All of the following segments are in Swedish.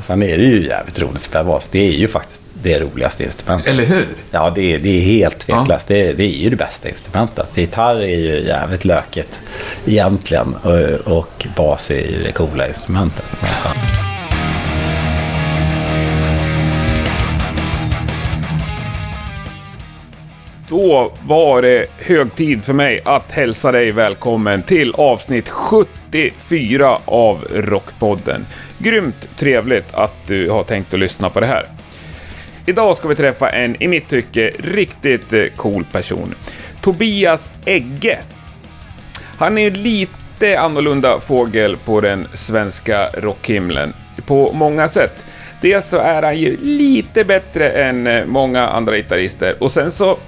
Och sen är det ju jävligt roligt att spela bas. Det är ju faktiskt det roligaste instrumentet. Eller hur? Ja, det är, det är helt tveklöst. Det, det är ju det bästa instrumentet. Gitarr är ju jävligt lökigt egentligen. Och, och bas är ju det coola instrumentet. Nästan. Då var det hög tid för mig att hälsa dig välkommen till avsnitt 74 av Rockpodden. Grymt trevligt att du har tänkt att lyssna på det här. Idag ska vi träffa en, i mitt tycke, riktigt eh, cool person. Tobias Egge. Han är lite annorlunda fågel på den svenska rockhimlen på många sätt. Dels så är han ju lite bättre än eh, många andra gitarrister och sen så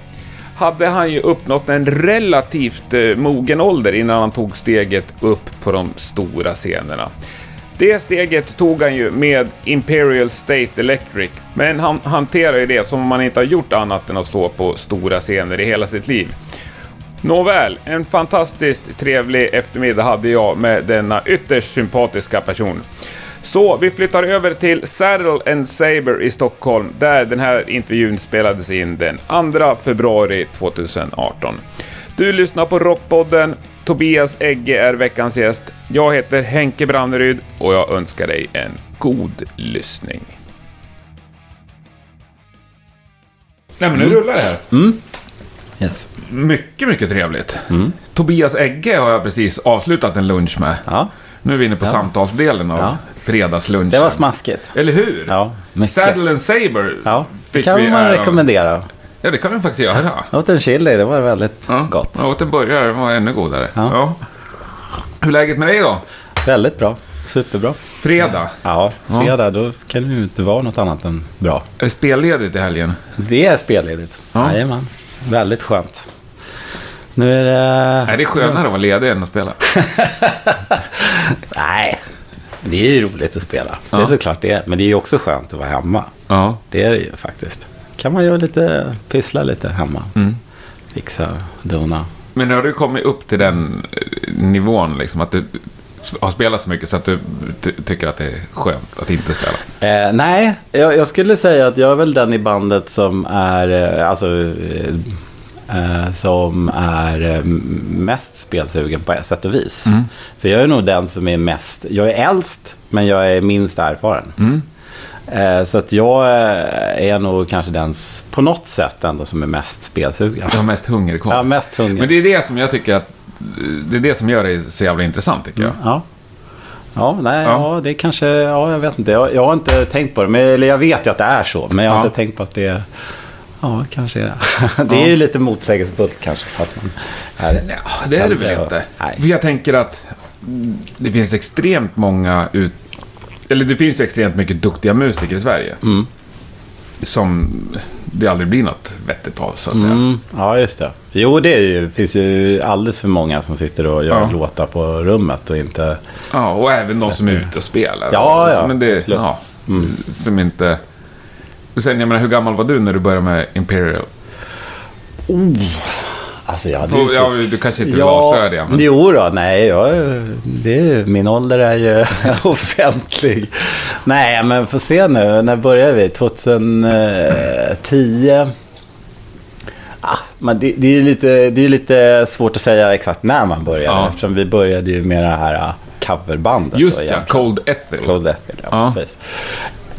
hade han ju uppnått en relativt eh, mogen ålder innan han tog steget upp på de stora scenerna. Det steget tog han ju med Imperial State Electric, men han hanterar ju det som om han inte har gjort annat än att stå på stora scener i hela sitt liv. Nåväl, en fantastiskt trevlig eftermiddag hade jag med denna ytterst sympatiska person. Så vi flyttar över till Saddle and Saber i Stockholm, där den här intervjun spelades in den 2 februari 2018. Du lyssnar på Rockpodden, Tobias Egge är veckans gäst. Jag heter Henke Branneryd och jag önskar dig en god lyssning. Nej men nu rullar det här. Yes. Mycket, mycket trevligt. Tobias Egge har jag precis avslutat en lunch med. Ja, Nu är vi inne på samtalsdelen av Ja. fredagslunchen. det var smaskigt. Eller hur? Ja, mycket. Saddle and Saber Ja, det kan vi man rekommendera. Ja, det kan vi faktiskt göra. Jag åt en chili, det var väldigt Ja. gott. Jag åt en burgare, det var ännu godare. Ja. Ja. Hur är läget med dig då? Väldigt bra. Superbra. Fredag. Ja, fredag, då kan det ju inte vara något annat än bra. Är det spelledigt i helgen? Det är spelledigt. Ja. Jajamän. Väldigt skönt. Nu är det... Är det skönare att vara ledig än att spela? Nej, det är ju roligt att spela. Det är Ja. såklart det är. Men det är ju också skönt att vara hemma. Ja. Det är det ju faktiskt. Kan man göra lite, pyssla lite hemma. Mm. Fixa, dona. Men har du kommit upp till den eh, nivån, liksom, att du har spelat så mycket så att du ty- tycker att det är skönt att inte spela? Eh, nej, jag, jag skulle säga att jag är väl den i bandet som är, eh, alltså, eh, eh, som är mest spelsugen på ett sätt och vis. För jag är nog den som är mest, jag är äldst, men jag är minst erfaren. Eh, så att jag eh, är nog kanske den, på något sätt ändå, som är mest spelsugen. Har mest hunger kvar. Ja, mest hungrig. Men det är det som jag tycker att det är det som gör det så jävla intressant, tycker jag. Ja. Ja, nej, Ja. ja. det kanske, ja, jag vet inte. Jag, jag har inte tänkt på det, men, eller jag vet ju att det är så, men jag har Ja. inte tänkt på att det, ja, kanske är det. det är ju lite motsägelsefullt kanske. Att man är, Nej, det är det väl äldre och- inte. Nej. För jag tänker att det finns extremt många ut... Eller det finns ju extremt mycket duktiga musiker i Sverige. Mm. Som det aldrig blir något vettigt av, så att säga. Mm, ja, just det. Jo, det ju, finns ju alldeles för många som sitter och gör Ja. låtar på rummet och inte... Ja, och även de som är ute och spelar. Ja, ja, Men det, ja, Som inte... Sen, jag menar, hur gammal var du när du började med Imperial? Alltså, jag hade Och, typ- ja, du kanske inte vill avslöja det, men... Jo då, nej, jag, det är, min ålder är ju offentlig. Nej, men får se nu. När började vi? 2010? Ah, men det, det är lite, det är lite svårt att säga exakt när man började. Ja. Eftersom vi började ju med det här ah, coverbandet. Just då ja. Cold Ethyl. Cold Ethyl, ja, Ja. precis.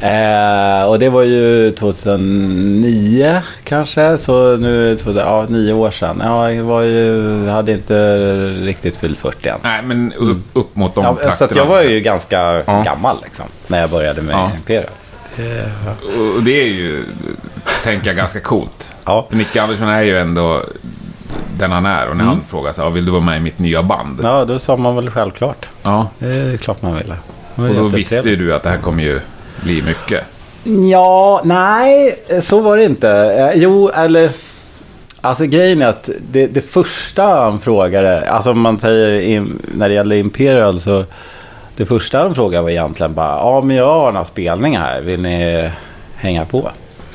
Eh, och det var ju 2009 kanske, så nu är ja, nio år sedan. Ja, jag var ju, hade inte riktigt fyllt 40 än. Nej, men upp, upp mot de Ja, så jag var ju ganska Ja. gammal liksom, när jag började med Ja. Imperial. säga. Och det är ju, tänker jag, ganska coolt. Ja. För Nicke Andersson är ju ändå den han är. Och när han frågar så här, vill du vara med i mitt nya band? Mm. ja, då sa man väl självklart. Ja. Det är klart man ville. Och då visste ju du att det här kommer ju bli mycket. Ja, nej, så var det inte. Eh, Jo, eller... Alltså grejen är att det, det första han frågade, alltså om man säger när det gäller Imperial så det första han frågade var egentligen bara, ja men jag har några spelningar här, vill ni hänga på?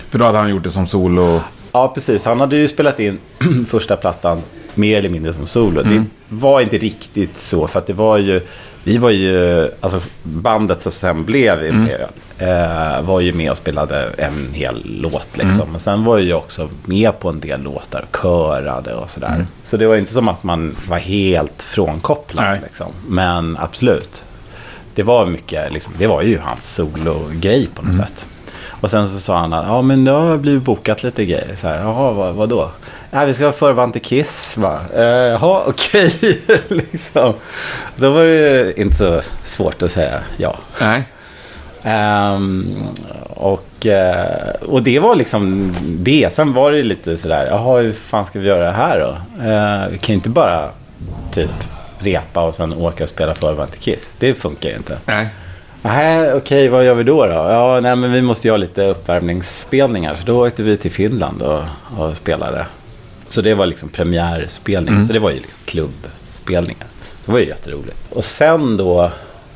För då hade han gjort det som solo. Ja, precis. Han hade ju spelat in första plattan mer eller mindre som solo. Det var inte riktigt så, för att det var ju... vi var ju, alltså bandet som sen blev Imperial, eh, var ju med och spelade en hel låt liksom. Men sen var ju jag också med på en del låtar, körade och sådär. Så det var inte som att man var helt frånkopplad Nej. liksom. Men absolut, det var mycket, liksom, det var ju hans solo-grej på något sätt. Och sen så sa han att ja, men det har blivit bokat lite grejer. Så här, Jaha, vad, vad Ja, vi ska ha förband till Kiss. "Eh, Jaha, okej. liksom. Då var det inte så svårt att säga ja. Nej. Ehm, och, eh, och det var liksom det. Sen var det lite sådär, jaha, hur fan ska vi göra det här då? Eh, vi kan ju inte bara typ repa och sen åka och spela förband till Kiss. Det funkar ju inte. Nej. Nej, okej, vad gör vi då då? Ja, nej, men vi måste ju ha lite uppvärmningsspelningar. Så då åkte vi till Finland och, och spelade. Så det var liksom premiärspelning. Så det var ju liksom klubbspelningar. Det var ju jätteroligt. Och sen då,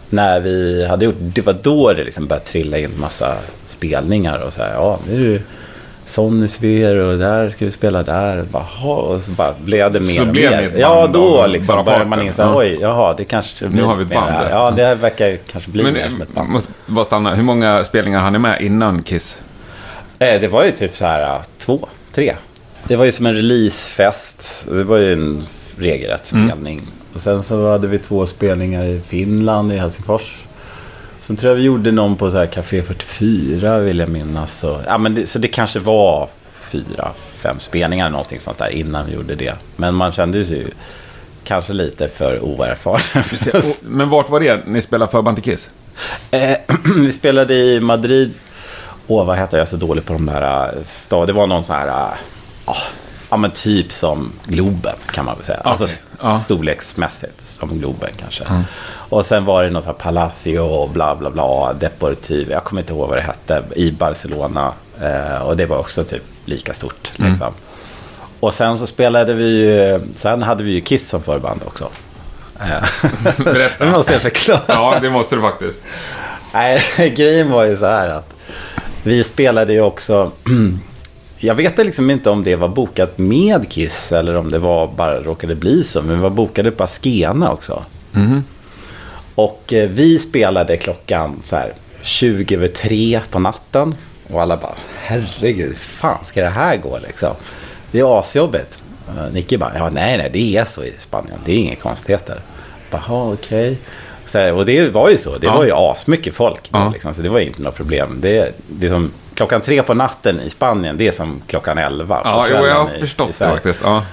när vi hade gjort, det var då det liksom började trilla in massa spelningar och så här, ja, nu är det ju Sonisphere och där ska vi spela där. Och, bara, och så bara blev det mer Så och blev mer. ett Ja, band då liksom bara började man inse, Ja. oj, jaha, det kanske blir har vi ett band, ja. Det här verkar ju kanske bli Men mer som ett band. måste bara stanna. Hur många spelningar hann ni med innan Kiss? Eh, Det var ju typ så här två, tre. Det var ju som en releasefest. Det var ju en regelrätt spelning. Och sen så hade vi två spelningar i Finland, i Helsingfors. Sen tror jag vi gjorde någon på så här Café 44 vill jag minnas. Så, ja, men det, så det kanske var fyra, fem spelningar eller någonting sånt där innan vi gjorde det. Men man kände sig ju kanske lite för oerfaren. Men vart var det ni spelade förband till Kiss? Eh, vi spelade i Madrid. Åh, vad heter jag? Är så dålig på de där uh, stad. Det var någon sån här... Ah, ja, men typ som Globen kan man väl säga. Alltså Okej, s- ja. storleksmässigt som Globen kanske. Och sen var det något så här Palacio och bla bla bla. Deportivo. Jag kommer inte ihåg vad det hette. I Barcelona. Eh, och det var också typ lika stort. Liksom. Och sen så spelade vi ju... Sen hade vi ju Kiss som förband också. Eh, Berätta. det måste jag förklara. Ja, det måste du faktiskt. Nej, grejen var ju så här att vi spelade ju också... Jag vet liksom inte om det var bokat med Kiss eller om det var bara råkade bli så. Men vi var bokade på Askena också. Och eh, vi spelade klockan så här 20 över tre på natten. Och alla bara, herregud, hur fan ska det här gå liksom? Det är asjobbigt. Uh, Nicky bara, ja nej nej, det är så i Spanien. Det är inga konstigheter. Bara, "Ja, okej. Så här, Och det var ju så. Det Ja. var ju asmycket folk då, Ja. liksom, så det var inte något problem. Det, det som klockan tre på natten i Spanien, det är som klockan elva på Ja, kvällen jag har i- i förstått det Sverige. faktiskt. Ja.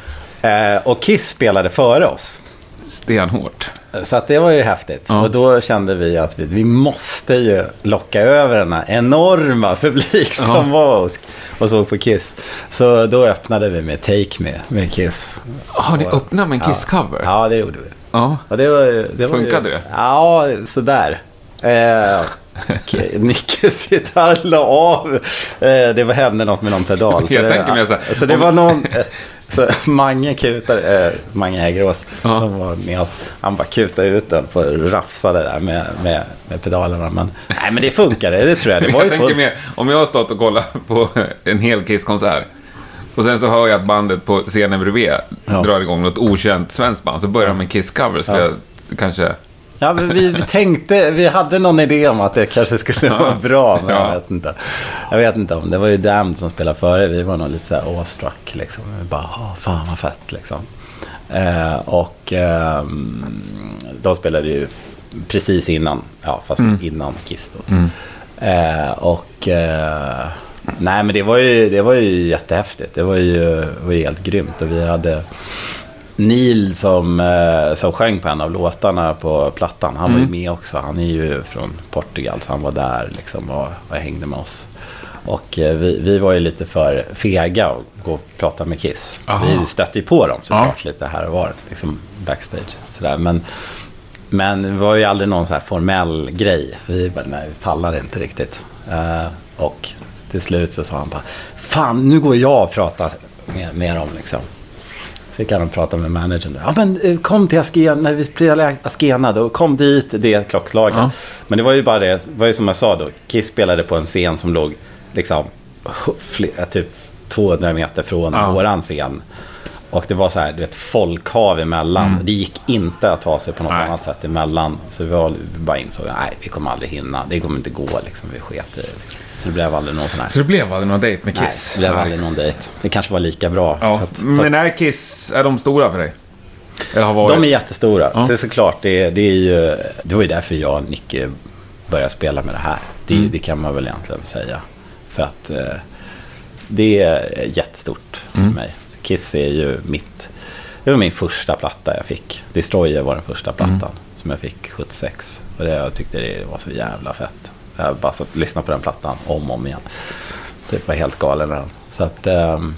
Eh, och Kiss spelade före oss. Stenhårt. Så att det var ju häftigt. Ja. Och då kände vi att vi, vi måste ju locka över den här enorma publik som var och, och såg på Kiss. Så då öppnade vi med Take Me med Kiss. Har ni öppnat med en Kiss-cover? Ja, det gjorde vi. Ja. Och det var, ju- det var Funkade ju, det? Ja, sådär. Eh, Nickes gitarr la av. Eh, det var hände något med någon pedal. Jag det, tänker mig så här, Så det var någon... Eh, så Mange kutar, eh, Mange Hägrås, Ja. som var med oss. Han bara kutade ut den på rafsade där med, med, med pedalerna. Men, nej, men det funkade, det tror jag. Det var ju jag tänker fullt. mer, om jag har stått och kollat på en hel Kiss-konsert och sen så hör jag att bandet på scenen bredvid Ja. drar igång något okänt svenskt band, så börjar de med Kiss-cover. Så Ja. jag kanske... Ja, vi, vi tänkte, vi hade någon idé om att det kanske skulle vara bra, men Ja. jag vet inte. Jag vet inte om, det var ju Damned som spelade före, vi var nog lite så här awestruck liksom. Vi bara, åh, fan vad fett liksom. Eh, och ehm, de spelade ju precis innan, ja fast innan Kiss då. Eh, och eh, nej men det var ju, det var ju jättehäftigt, det var ju, var ju helt grymt och vi hade Neil som, eh, som sjöng på en av låtarna på plattan, han var ju med också. Han är ju från Portugal, så han var där liksom och, och hängde med oss. Och eh, vi, vi var ju lite för fega att gå och prata med Kiss. Aha. Vi stötte ju på dem såklart lite här och var, liksom backstage. Sådär. Men, men det var ju aldrig någon så här formell grej. Vi bara, nej, vi pallar inte riktigt. Eh, och till slut så sa han bara, fan nu går jag och pratar med, med dem liksom. Så kan de prata med managern. Ja, men eh, kom till Askena, när vi spelade Askena, då kom dit det klockslaget. Ja. Men det var ju bara det, det var ju som jag sa då, Kiss spelade på en scen som låg liksom fle- typ 200 meter från Ja. våran scen. Och det var så här, du vet, folkhav emellan. Det gick inte att ta sig på något Nej. annat sätt emellan. Så vi, var, vi bara insåg, nej, vi kommer aldrig hinna. Det kommer inte gå, liksom. Vi sket i det. Så det blev aldrig någon sån här. Så det blev aldrig någon dejt med Nej, Kiss? det blev aldrig någon dejt. Det kanske var lika bra. Ja, För att- för men är Kiss, är de stora för dig? Eller har varit? de är jättestora. Ja. Det är såklart, det, det är ju... Det var ju därför jag och Nicke började spela med det här. Det, Mm. det kan man väl egentligen säga. För att eh, det är jättestort Mm. för mig. Kiss är ju mitt... Det var min första platta jag fick. Destroyer var den första plattan Mm. som jag fick 76. Och det, jag tyckte det var så jävla fett. Jag bara satt och lyssnade på den plattan om och om igen. Det var helt galen den. Så att... ehm,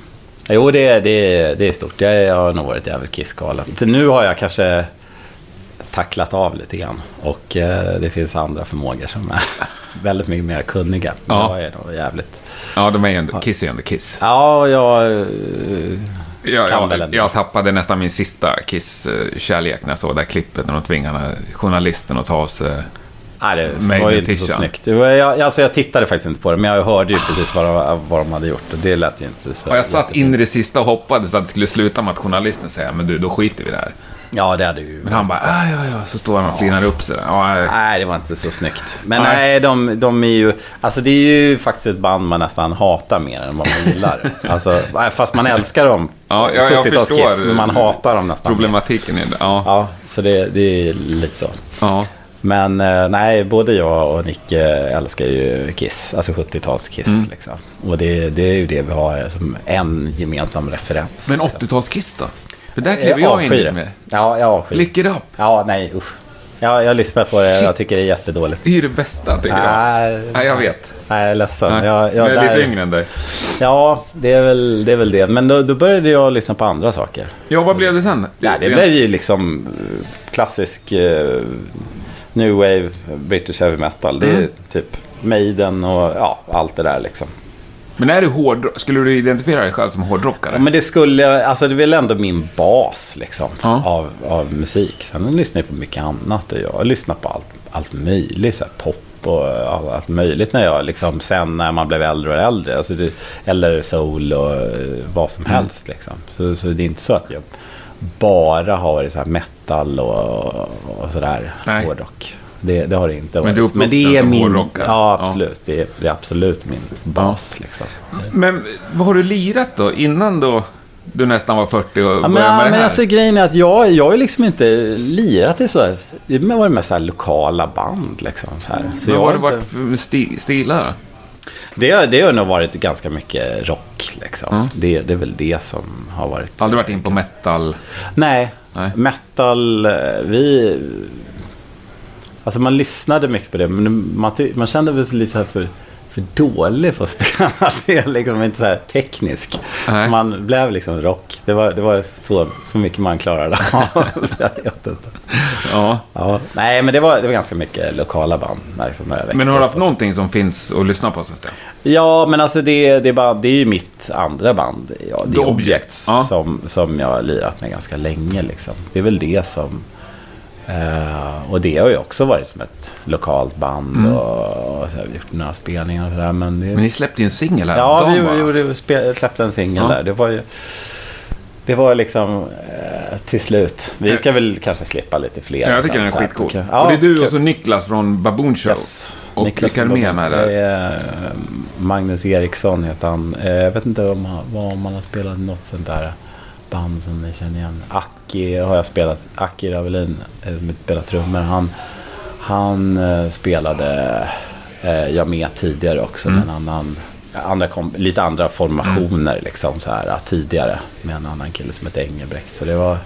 jo, det, det, det är stort. Jag, har nog varit jävligt Kiss-galen. Nu har jag kanske tacklat av lite grann. Och eh, det finns andra förmågor som är väldigt mycket mer kunniga. Men Ja. jag är nog jävligt... Ja, de är ju ändå, Kiss är ju ändå Kiss. Ja, jag... eh, Jag, jag, jag tappade nästan min sista Kiss-kärlek när jag såg det där klippet när de tvingade journalisten att ta av sig... Nej, det var ju inte så snyggt. Jag, alltså jag tittade faktiskt inte på det, men jag hörde ju precis vad de, vad de hade gjort. Och det lät ju inte så Och jag satt in i det sista och hoppades att det skulle sluta med att journalisten säger men du, då skiter vi i det här. Ja, det hade ju... Men han bara, ah, ja, ja, så står han och flinar upp sig där. Ja, nej. Nej, det var inte så snyggt. Men Nej. nej, de, de är ju... Alltså det är ju faktiskt ett band man nästan hatar mer än vad man gillar. alltså, fast man älskar dem. Ja, jag- jag 70-tals förstår Kiss, men man hatar dem nästan. mer. Problematiken är det. Ja. Ja, så det, det är lite så. ja. Men eh, nej, både jag och Nicke älskar ju Kiss. Alltså 70-tals Kiss. Mm. Liksom. Och det, det är ju det vi har som en gemensam referens. Men liksom. 80-tals-Kiss då? För där kliver Jag jag in med. Ja, jag avskyr. Lick it up. Ja, nej usch. Ja, jag lyssnar på det. Jag tycker det är jättedåligt. Det är ju det bästa, tycker jag. Nej, jag vet. Nej, jag är ledsen. Nej. Jag, jag, är där- lite yngre än dig. Ja, det är väl det. Är väl det. Men då, då började jag lyssna på andra saker. Ja, vad blev det sen? Ja, det blev ju liksom eh, klassisk eh, new wave, British heavy metal. Det är Mm. typ Maiden och ja, allt det där liksom. Men är du hård... Skulle du identifiera dig själv som hårdrockare? Ja, men det skulle, alltså det är väl ändå min bas liksom Ja. av, av musik. Sen lyssnar jag på mycket annat och jag lyssnar på allt, allt möjligt, så pop och all- allt möjligt när jag liksom, sen när man blev äldre och äldre. Alltså det, eller soul och eh, vad som Mm. helst liksom. Så, så det är inte så att jag bara har varit så här metal och, och sådär Nej. hårdrock. Det, det har det inte varit. Men du uppvuxen det är min, hårdrockare. ja Ja. absolut. Det, är, det är absolut min bas liksom. Men vad har du lirat då? Innan då du nästan var 40 och Ja, började men, med det men här? alltså grejen är att jag, jag har liksom inte lirat i så här. Det har varit med så lokala band liksom. Så här. Så Men jag vad har det varit för sti stilar då? Det, det har nog varit ganska mycket rock liksom. Mm. Det, det är väl det som har varit. Aldrig varit in på metal? Nej, Nej. metal, eh, vi... Alltså man lyssnade mycket på det, men man, man kände väl sig lite här för, för dålig för att spela det. Liksom inte så här teknisk. Nej. Så man blev liksom rock. Det var, det var så, så mycket man klarade av. Jag vet inte. Ja. Ja, nej, men det var, det var ganska mycket lokala band. Liksom, när jag Men har du haft någonting som finns att lyssna på så att säga? Ja, men alltså det, det, är bara, det är ju mitt andra band. Ja, det The är Objects, Objects ja. som, som jag har lirat med ganska länge. Liksom. Det är väl det som... Eh, och det har ju också varit som ett lokalt band och, och så här, gjort några spelningar och sådär. Men det, Men ni släppte ju en singel här ja, vi, vi gjorde, vi släppte en singel Ja. där. Det var ju... Det var liksom eh, till slut. Vi ska väl kanske slippa lite fler. Ja, jag tycker den är skitcool. Okej. och det är du kul. och så Niklas från Baboon Show. Yes. Och vilka är mer med där? är eh, Magnus Eriksson heter han. Eh, Jag vet inte om han, om han har spelat något sånt där band som ni känner igen. Aki har jag spelat. Aki Ravelin eh, som spelar trummor. Han, han eh, spelade eh, jag med tidigare också. Mm. En annan, andra kom, lite andra formationer liksom så här tidigare. Med en annan kille som heter Engelbrekt. Så det var...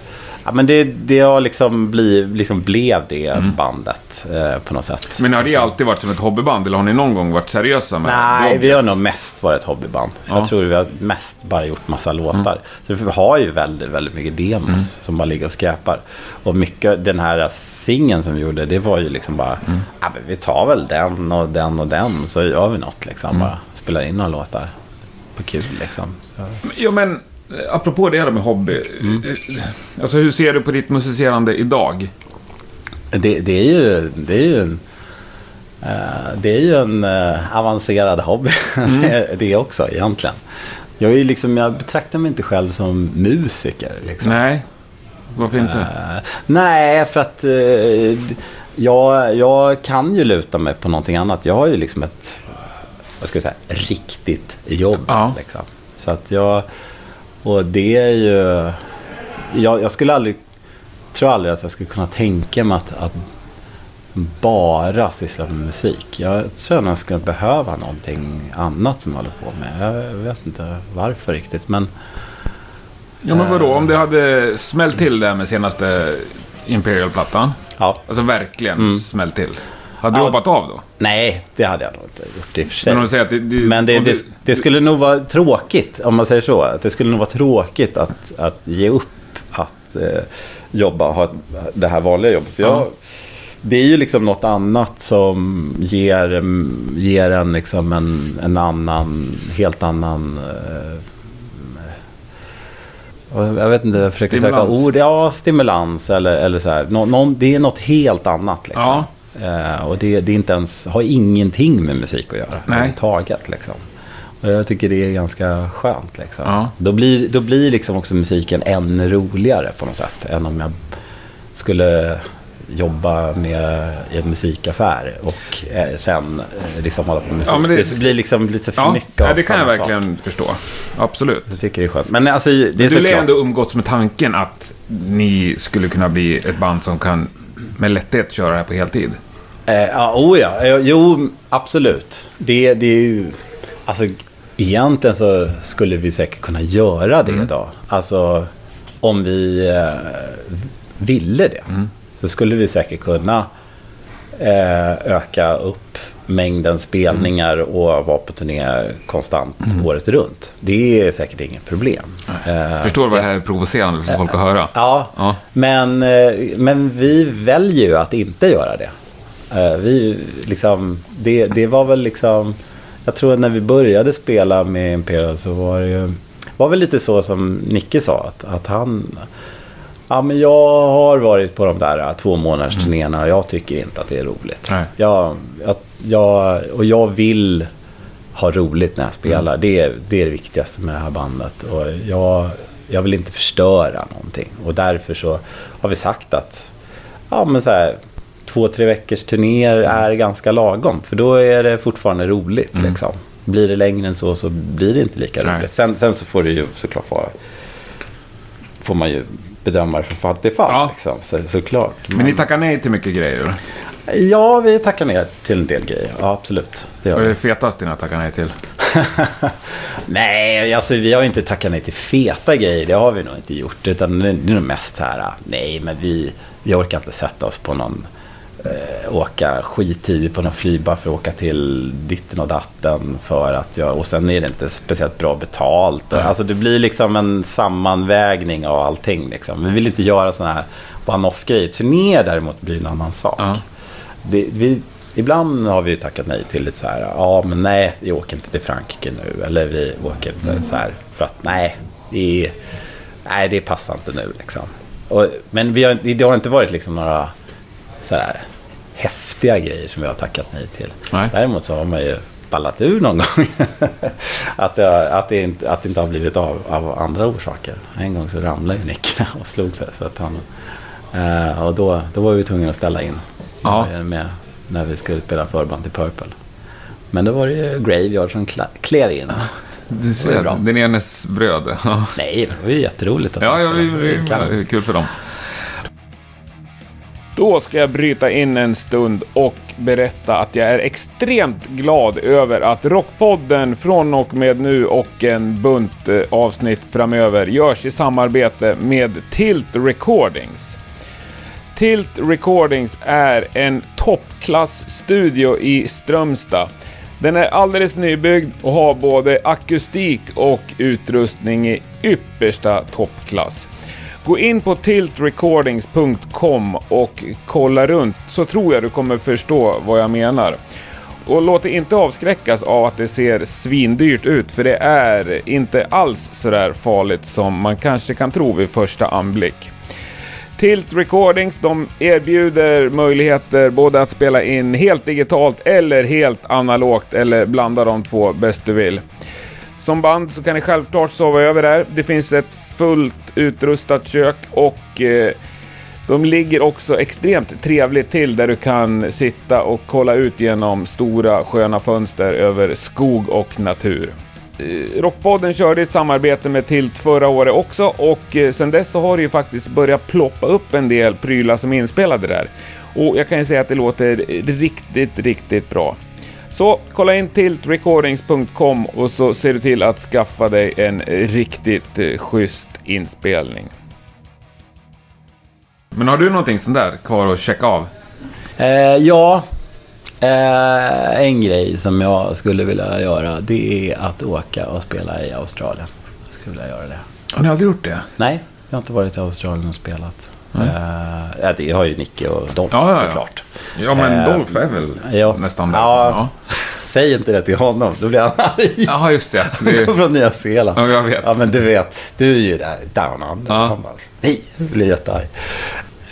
Ja, men det, det har liksom, bli, liksom blev det Mm. bandet eh, på något sätt. Men har det alltid varit som ett hobbyband eller har ni någon gång varit seriösa med Nej, det? vi har nog mest varit ett hobbyband. Ja. Mm. Jag tror vi har mest bara gjort massa låtar. Så vi har ju väldigt, väldigt mycket demos som bara ligger och skräpar. Och mycket, den här singeln som vi gjorde, det var ju liksom bara, Mm. ja, men vi tar väl den och den och den så gör vi något liksom. Mm. Bara spelar in några låtar. På kul liksom. Så. Ja, men eh, apropå det här med hobby. Mm. eh, Alltså hur ser du på ditt musicerande idag? Det, det är ju, det är ju en, eh, det är ju en eh, avancerad hobby. Mm. det, det också egentligen. Jag, är liksom, jag betraktar mig inte själv som musiker. Liksom. Nej, varför inte? Eh, nej, för att eh, jag, jag kan ju luta mig på någonting annat. Jag har ju liksom ett, vad ska jag säga, riktigt jobb. Ja. Liksom. Så att jag, och det är ju, jag, jag skulle aldrig, tror aldrig att jag skulle kunna tänka mig att, att bara syssla med musik. Jag tror att jag ska behöva någonting annat som jag håller på med. Jag vet inte varför riktigt, men Ja, men vadå? Om det hade smällt till där med senaste Imperial-plattan. ja. Alltså verkligen smällt till. Hade du Ja. hoppat av då? Nej, det hade jag nog inte gjort i och för sig. Men om säger att det... det Men det, det, det skulle nog vara tråkigt, om man säger så. Att det skulle nog vara tråkigt att, att ge upp att eh, jobba, ha det här vanliga jobbet. Jag, Ja. Det är ju liksom något annat som ger, ger en liksom en, en annan, helt annan... Eh, jag vet inte, jag försöker Stimulans. söka ord. Ja, stimulans eller, eller så här. Nå, någon, det är något helt annat liksom. Eh, och det, det inte ens, har ingenting med musik att göra överhuvudtaget. Liksom. Och jag tycker det är ganska skönt. Liksom. Ja. Då blir, då blir liksom också musiken ännu roligare på något sätt. Än om jag skulle jobba med i en musikaffär och eh, sen eh, liksom hålla på med musik. Ja, det- det, blir liksom lite för Ja, mycket ja, av det kan jag verkligen förstå. Absolut. Jag tycker det är skönt. Men alltså, det är Du lär ändå umgåtts med tanken att ni skulle kunna bli ett band som kan med lätthet köra det här på heltid. Eh, ja, oh ja. Eh, Jo, absolut. Det, det är ju... Alltså, egentligen så skulle vi säkert kunna göra det idag. Alltså, om vi eh, ville det. Så skulle vi säkert kunna eh, öka upp mängden spelningar och vara på turné konstant året runt. Det är säkert inget problem. Eh, Förstår du vad det här är provocerande för folk att höra? Ja, Ja. Men, eh, men vi väljer ju att inte göra det. Eh, Vi, liksom, det. Det var väl liksom... Jag tror att när vi började spela med Imperial så var det ju... var väl lite så som Nicke sa. Att, att han... Ja, men jag har varit på de där två månaders turnéerna och jag tycker inte att det är roligt. Nej. Jag, jag, jag, och jag vill ha roligt när jag spelar. Det, är, det är det viktigaste med det här bandet. Och jag, jag vill inte förstöra någonting. Och därför så har vi sagt att ja, men så här, två, tre veckors turnéer är ganska lagom. För då är det fortfarande roligt. Liksom. Blir det längre än så så blir det inte lika Nej. roligt. Sen, sen så får det ju såklart vara får man ju bedöma det från fall till fall. Ja. Liksom, så, såklart. Men ni tackar nej till mycket grejer? Ja, vi tackar ner till en del grejer. Ja, absolut. Det Vad är det fetaste ni har tackat nej till? nej, alltså vi har inte tackat nej till feta grejer. Det har vi nog inte gjort. Utan det det är nog mest så här, nej, men vi, vi orkar inte sätta oss på någon eh, åka skittidigt på någon flyg bara för att åka till ditten och datten. För att jag, och sen är det inte speciellt bra betalt. Nej. Alltså det blir liksom en sammanvägning av allting. Liksom. Vi vill inte göra sådana här one-off-grejer. Turné däremot blir en annan sak. Ja. Det, vi, ibland har vi ju tackat nej till lite så här, ja men nej, vi åker inte till Frankrike nu. Eller vi åker inte så här, för att nej, det, är, nej, det passar inte nu liksom. Och, men vi har, det har inte varit liksom några så här häftiga grejer som vi har tackat nej till. Nej. Däremot så har man ju ballat ur någon gång. att, det, att, det inte, att det inte har blivit av, av andra orsaker. En gång så ramlade ju Nick och slog sig. Så att han, eh, och då, då var vi tvungna att ställa in. Ja. Med, när vi skulle spela förband till Purple. Men då var det ju Graveyard som kla- klev in. Du bra. Den enes bröd. Ja, Nej, det var ju jätteroligt att ja, ja vi, vi, kul för dem. Då ska jag bryta in en stund och berätta att jag är extremt glad över att Rockpodden från och med nu och en bunt eh, avsnitt framöver görs i samarbete med Tilt Recordings. Tilt Recordings är en toppklassstudio i Strömstad. Den är alldeles nybyggd och har både akustik och utrustning i yppersta toppklass. Gå in på tiltrecordings.com och kolla runt så tror jag du kommer förstå vad jag menar. Och låt dig inte avskräckas av att det ser svindyrt ut för det är inte alls sådär farligt som man kanske kan tro vid första anblick. Tilt Recordings de erbjuder möjligheter både att spela in helt digitalt eller helt analogt eller blanda de två bäst du vill. Som band så kan ni självklart sova över där. Det finns ett fullt utrustat kök och eh, de ligger också extremt trevligt till där du kan sitta och kolla ut genom stora sköna fönster över skog och natur. Eh, Rockpodden körde ett samarbete med Tilt förra året också och sedan sen dess så har det ju faktiskt börjat ploppa upp en del prylar som är inspelade där. Och jag kan ju säga att det låter riktigt, riktigt bra. Så kolla in tiltrecordings.com och så ser du till att skaffa dig en riktigt eh, schysst inspelning. Men har du någonting sånt där kvar att checka av? Eh, ja, eh, en grej som jag skulle vilja göra det är att åka och spela i Australien. Jag skulle vilja göra det. Har ni aldrig gjort det? Nej, jag har inte varit i Australien och spelat. Mm. Ja, det har ju Nicke och Dolph Ja, ja, ja. såklart. Ja, men Eh, Dolph är väl ja. nästan där. Ja. Ja. Säg inte det till honom, då blir han arg. Jaha, just det. det Från Nya Zeeland. Ja, jag vet. Ja, men du vet, du är ju där down under. Ja. Han bara, nej, jag blir jättearg.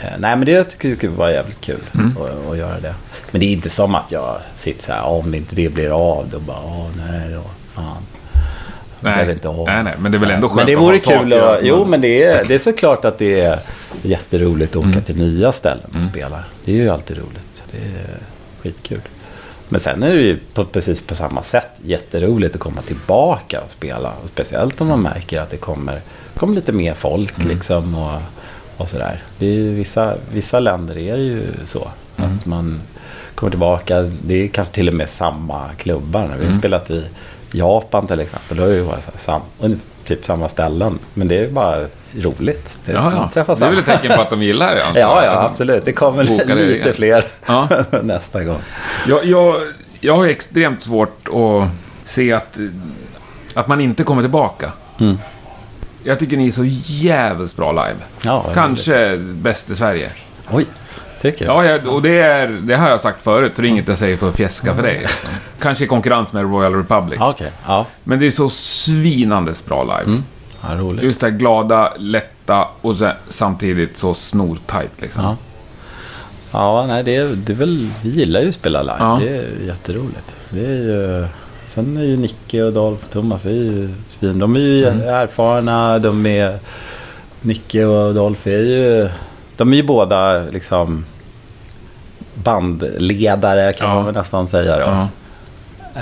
Eh, nej, men det tycker jag skulle vara jävligt kul Mm. att, att göra det. Men det är inte som att jag sitter så här, om inte det blir av, då bara, åh nej då, fan. Nej. inte av. nej, nej, men det är väl ändå skönt Men det att vore ha saker kul att- att, Jo, men det är, det är såklart att det är jätteroligt att åka Mm. till nya ställen och spela. Det är ju alltid roligt. Det är skitkul. Men sen är det ju på, precis på samma sätt jätteroligt att komma tillbaka och spela. Och speciellt om man märker att det kommer, kommer lite mer folk Mm. liksom och, och sådär. Det är vissa, vissa länder är det ju så. Mm. Att man kommer tillbaka. Det är kanske till och med samma klubbar. Vi har Mm. spelat i Japan till exempel. Då är det ju sam, typ samma ställen. Men det är bara roligt. Det är, Ja, ja. Det är väl ett tecken på att de gillar det? Ja, ja, Alltså, absolut. Det kommer det lite igen. fler Ja. nästa gång. Jag, jag, jag har extremt svårt att se att, att man inte kommer tillbaka. Mm. Jag tycker ni är så jävligt bra live. Ja, Kanske bäst i Sverige. Oj, tycker du? Ja, jag, och det, är, det här har jag sagt förut, så det är inget jag säger för att fjäska för dig. Liksom. Kanske i konkurrens med Royal Republic. Ja, Okej, ja. Men det är så svinandes bra live. Mm. ja. Roligt. Just det här glada, lätta och sen, samtidigt så snortajt liksom. Ja. Ja, nej, det är, det är väl, vi gillar ju att spela live. Ja. Det är jätteroligt. Det är ju, sen är ju Nicke och Dolph och Thomas är ju svin. De är ju Mm. erfarna. De är, Nicke och Dolph är ju, de är ju båda liksom bandledare kan Ja. man väl nästan säga då. Ja.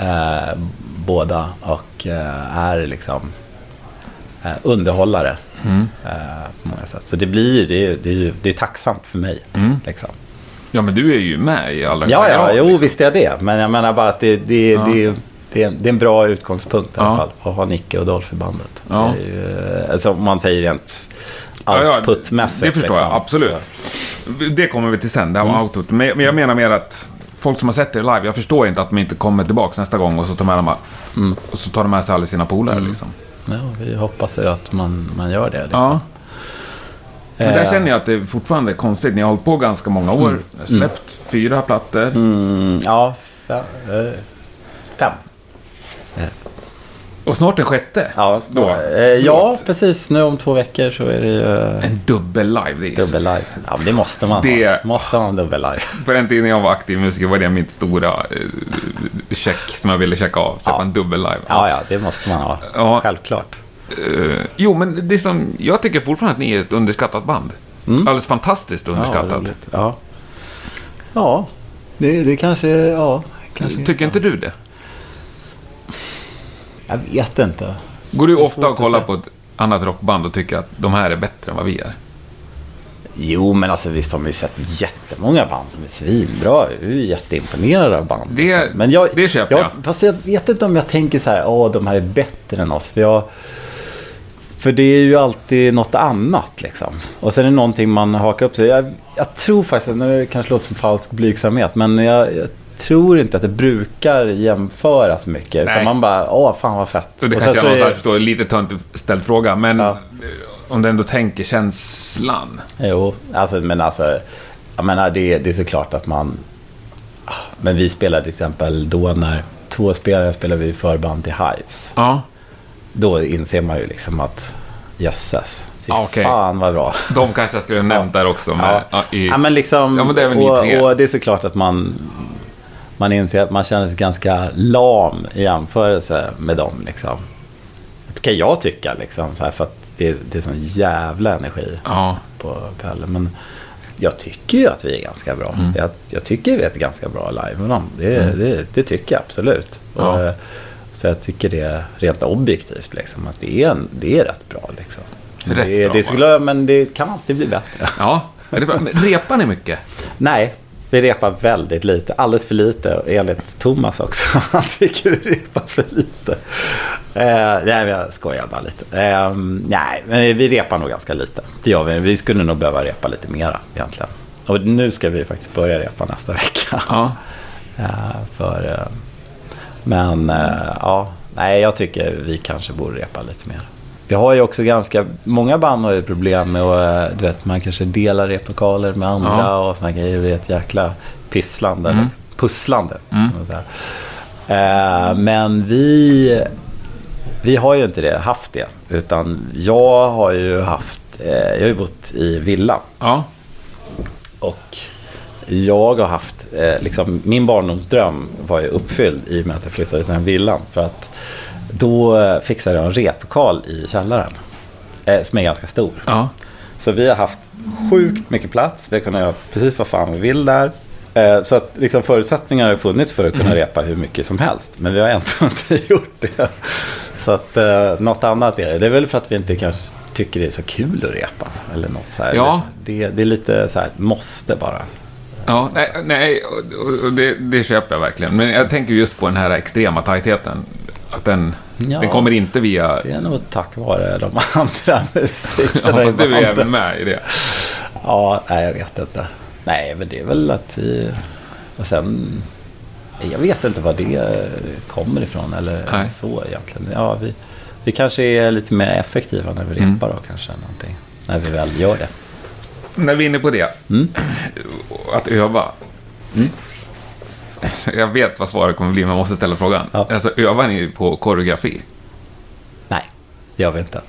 Eh, båda och eh, är liksom eh, underhållare Mm. eh, på många sätt. Så det blir det är, det är, det är tacksamt för mig. Mm. Liksom. ja, men du är ju med i allra Ja, ja, grad, jo liksom. visst är jag det. Men jag menar bara att det, det, Ja. det, det, är, det är en bra utgångspunkt i alla Ja. fall. Att ha Nicke och Dolph i bandet. Ja. Det är ju, alltså, om man säger rent Ja, ja, outputmässigt. Det förstår liksom. jag, absolut. Det kommer vi till sen, det här Mm. med output. Men men jag menar mer att folk som har sett er live, jag förstår inte att de inte kommer tillbaka nästa gång och så tar, med dem, Mm. och så tar de med sig alla sina polare. Liksom. Så, ja, vi hoppas ju att man, man gör det. Liksom. Ja. Men där Eh, känner jag att det fortfarande är konstigt. Ni har hållit på ganska många år. Släppt fyra plattor. Mm, ja, eh. Och snart en sjätte. Ja, Då. eh, ja, precis. Nu om två veckor så är det ju En dubbel live. Det är dubbel live. Ja, det måste man Det- ha. Måste ha en dubbel live. På den tiden jag var aktiv musiker var det mitt stora eh, check som jag ville checka av. Släppa Ja. en dubbel live. Ja, ja, det måste man ha. Ja. Självklart. Eh, jo, men det som, jag tycker fortfarande att ni är ett underskattat band. Alldeles fantastiskt Mm. Ja, underskattat. roligt. ja. ja, det, det kanske... Ja, kanske tycker inte du det? Jag vet inte. Går du ofta och kollar på ett annat rockband och tycker att de här är bättre än vad vi är? Jo, men alltså visst har man ju sett jättemånga band som är svinbra. Jag är ju jätteimponerad av band. Det- liksom. men jag, det köper jag. Fast jag vet inte om jag tänker så här, åh, de här är bättre än oss. För, jag, för det är ju alltid något annat liksom. Och sen är det någonting man hakar upp sig. Jag, jag tror faktiskt, nu kanske låter som falsk blygsamhet, men jag, jag tror inte att det brukar jämföras mycket. Nej. Utan man bara, åh, fan vad fett. Så det Och kanske sen jag så är- lite töntigt ställd fråga, men Ja. eh, om du ändå tänker känslan. Jo, alltså, men alltså, jag menar det, det är såklart att man... ah, Men vi spelade till exempel då när två spelare spelade vi förband till Hives. Ja, Då inser man ju liksom att jösses, fy okej. fan vad bra. de kanske jag skulle nämnt där också. Med, ja. i, Ja, men liksom, Ja, men det är väl ni och, tre. och det är såklart att man, man inser att man känner sig ganska lam i jämförelse med dem. Liksom. Ska jag tycka liksom. Så här, för att det, det är sån jävla energi Ja. på Pelle. Men jag tycker ju att vi är ganska bra. Mm. Jag, jag tycker vi är ett ganska bra live med dem. Det, det, det tycker jag absolut. Ja. Och, eh, så jag tycker det är rent objektivt liksom, att det är, en, det är rätt bra. Liksom. Rätt det, bra, det skulle, Men det kan alltid bli bättre. Ja, det repar ni mycket? Nej, vi repar väldigt lite. Alldeles för lite, enligt Thomas också. Han tycker vi repar för lite. Eh, nej, jag skojar bara lite. Eh, nej, men vi repar nog ganska lite. Det gör vi. Vi skulle nog behöva repa lite mera egentligen. Och nu ska vi faktiskt börja repa nästa vecka. Ja. Eh, för, eh, men eh, ja, nej, jag tycker vi kanske borde repa lite mer. Vi har ju också ganska, många band har ju problem med att, eh, du vet, man kanske delar replokaler med andra Ja. och såna grejer. Det är ett jäkla pisslande, Mm. eller pusslande. Säga. Eh, men vi, vi har ju inte det, haft det. Utan jag har ju haft, eh, jag har ju bott i villa. Ja. Och jag har haft, eh, liksom, min barndomsdröm var ju uppfylld i och med att jag flyttade till den här villan. För att då eh, fixade jag en replokal i källaren. Eh, som är ganska stor. Ja. Så vi har haft sjukt mycket plats. Vi har kunnat göra precis vad fan vi vill där. Eh, Så att liksom förutsättningar har funnits för att kunna repa hur mycket som helst. Men vi har ändå inte gjort det. Så att eh, något annat är det. Det är väl för att vi inte kanske tycker det är så kul att repa. Eller något så här. Ja. Det, det är lite så här, måste bara. Ja, nej, nej och- och det, det köper jag verkligen. Men jag tänker just på den här extrema tajtheten. Att den, Ja. den kommer inte via... Det är nog tack vare de andra musikerna Ja, fast du är även med i det. Ja, nej jag vet inte. Nej, men det är väl att vi... Och sen... Jag vet inte vad det kommer ifrån eller Nej. så egentligen. Ja, vi, vi kanske är lite mer effektiva när vi Mm. repar då kanske. Någonting, när vi väl gör det. När vi är inne på det. Mm. Att öva. Jag vet vad svaret kommer bli, men jag måste ställa frågan. Ja. Alltså, övar ni på koreografi? Nej, gör vi inte.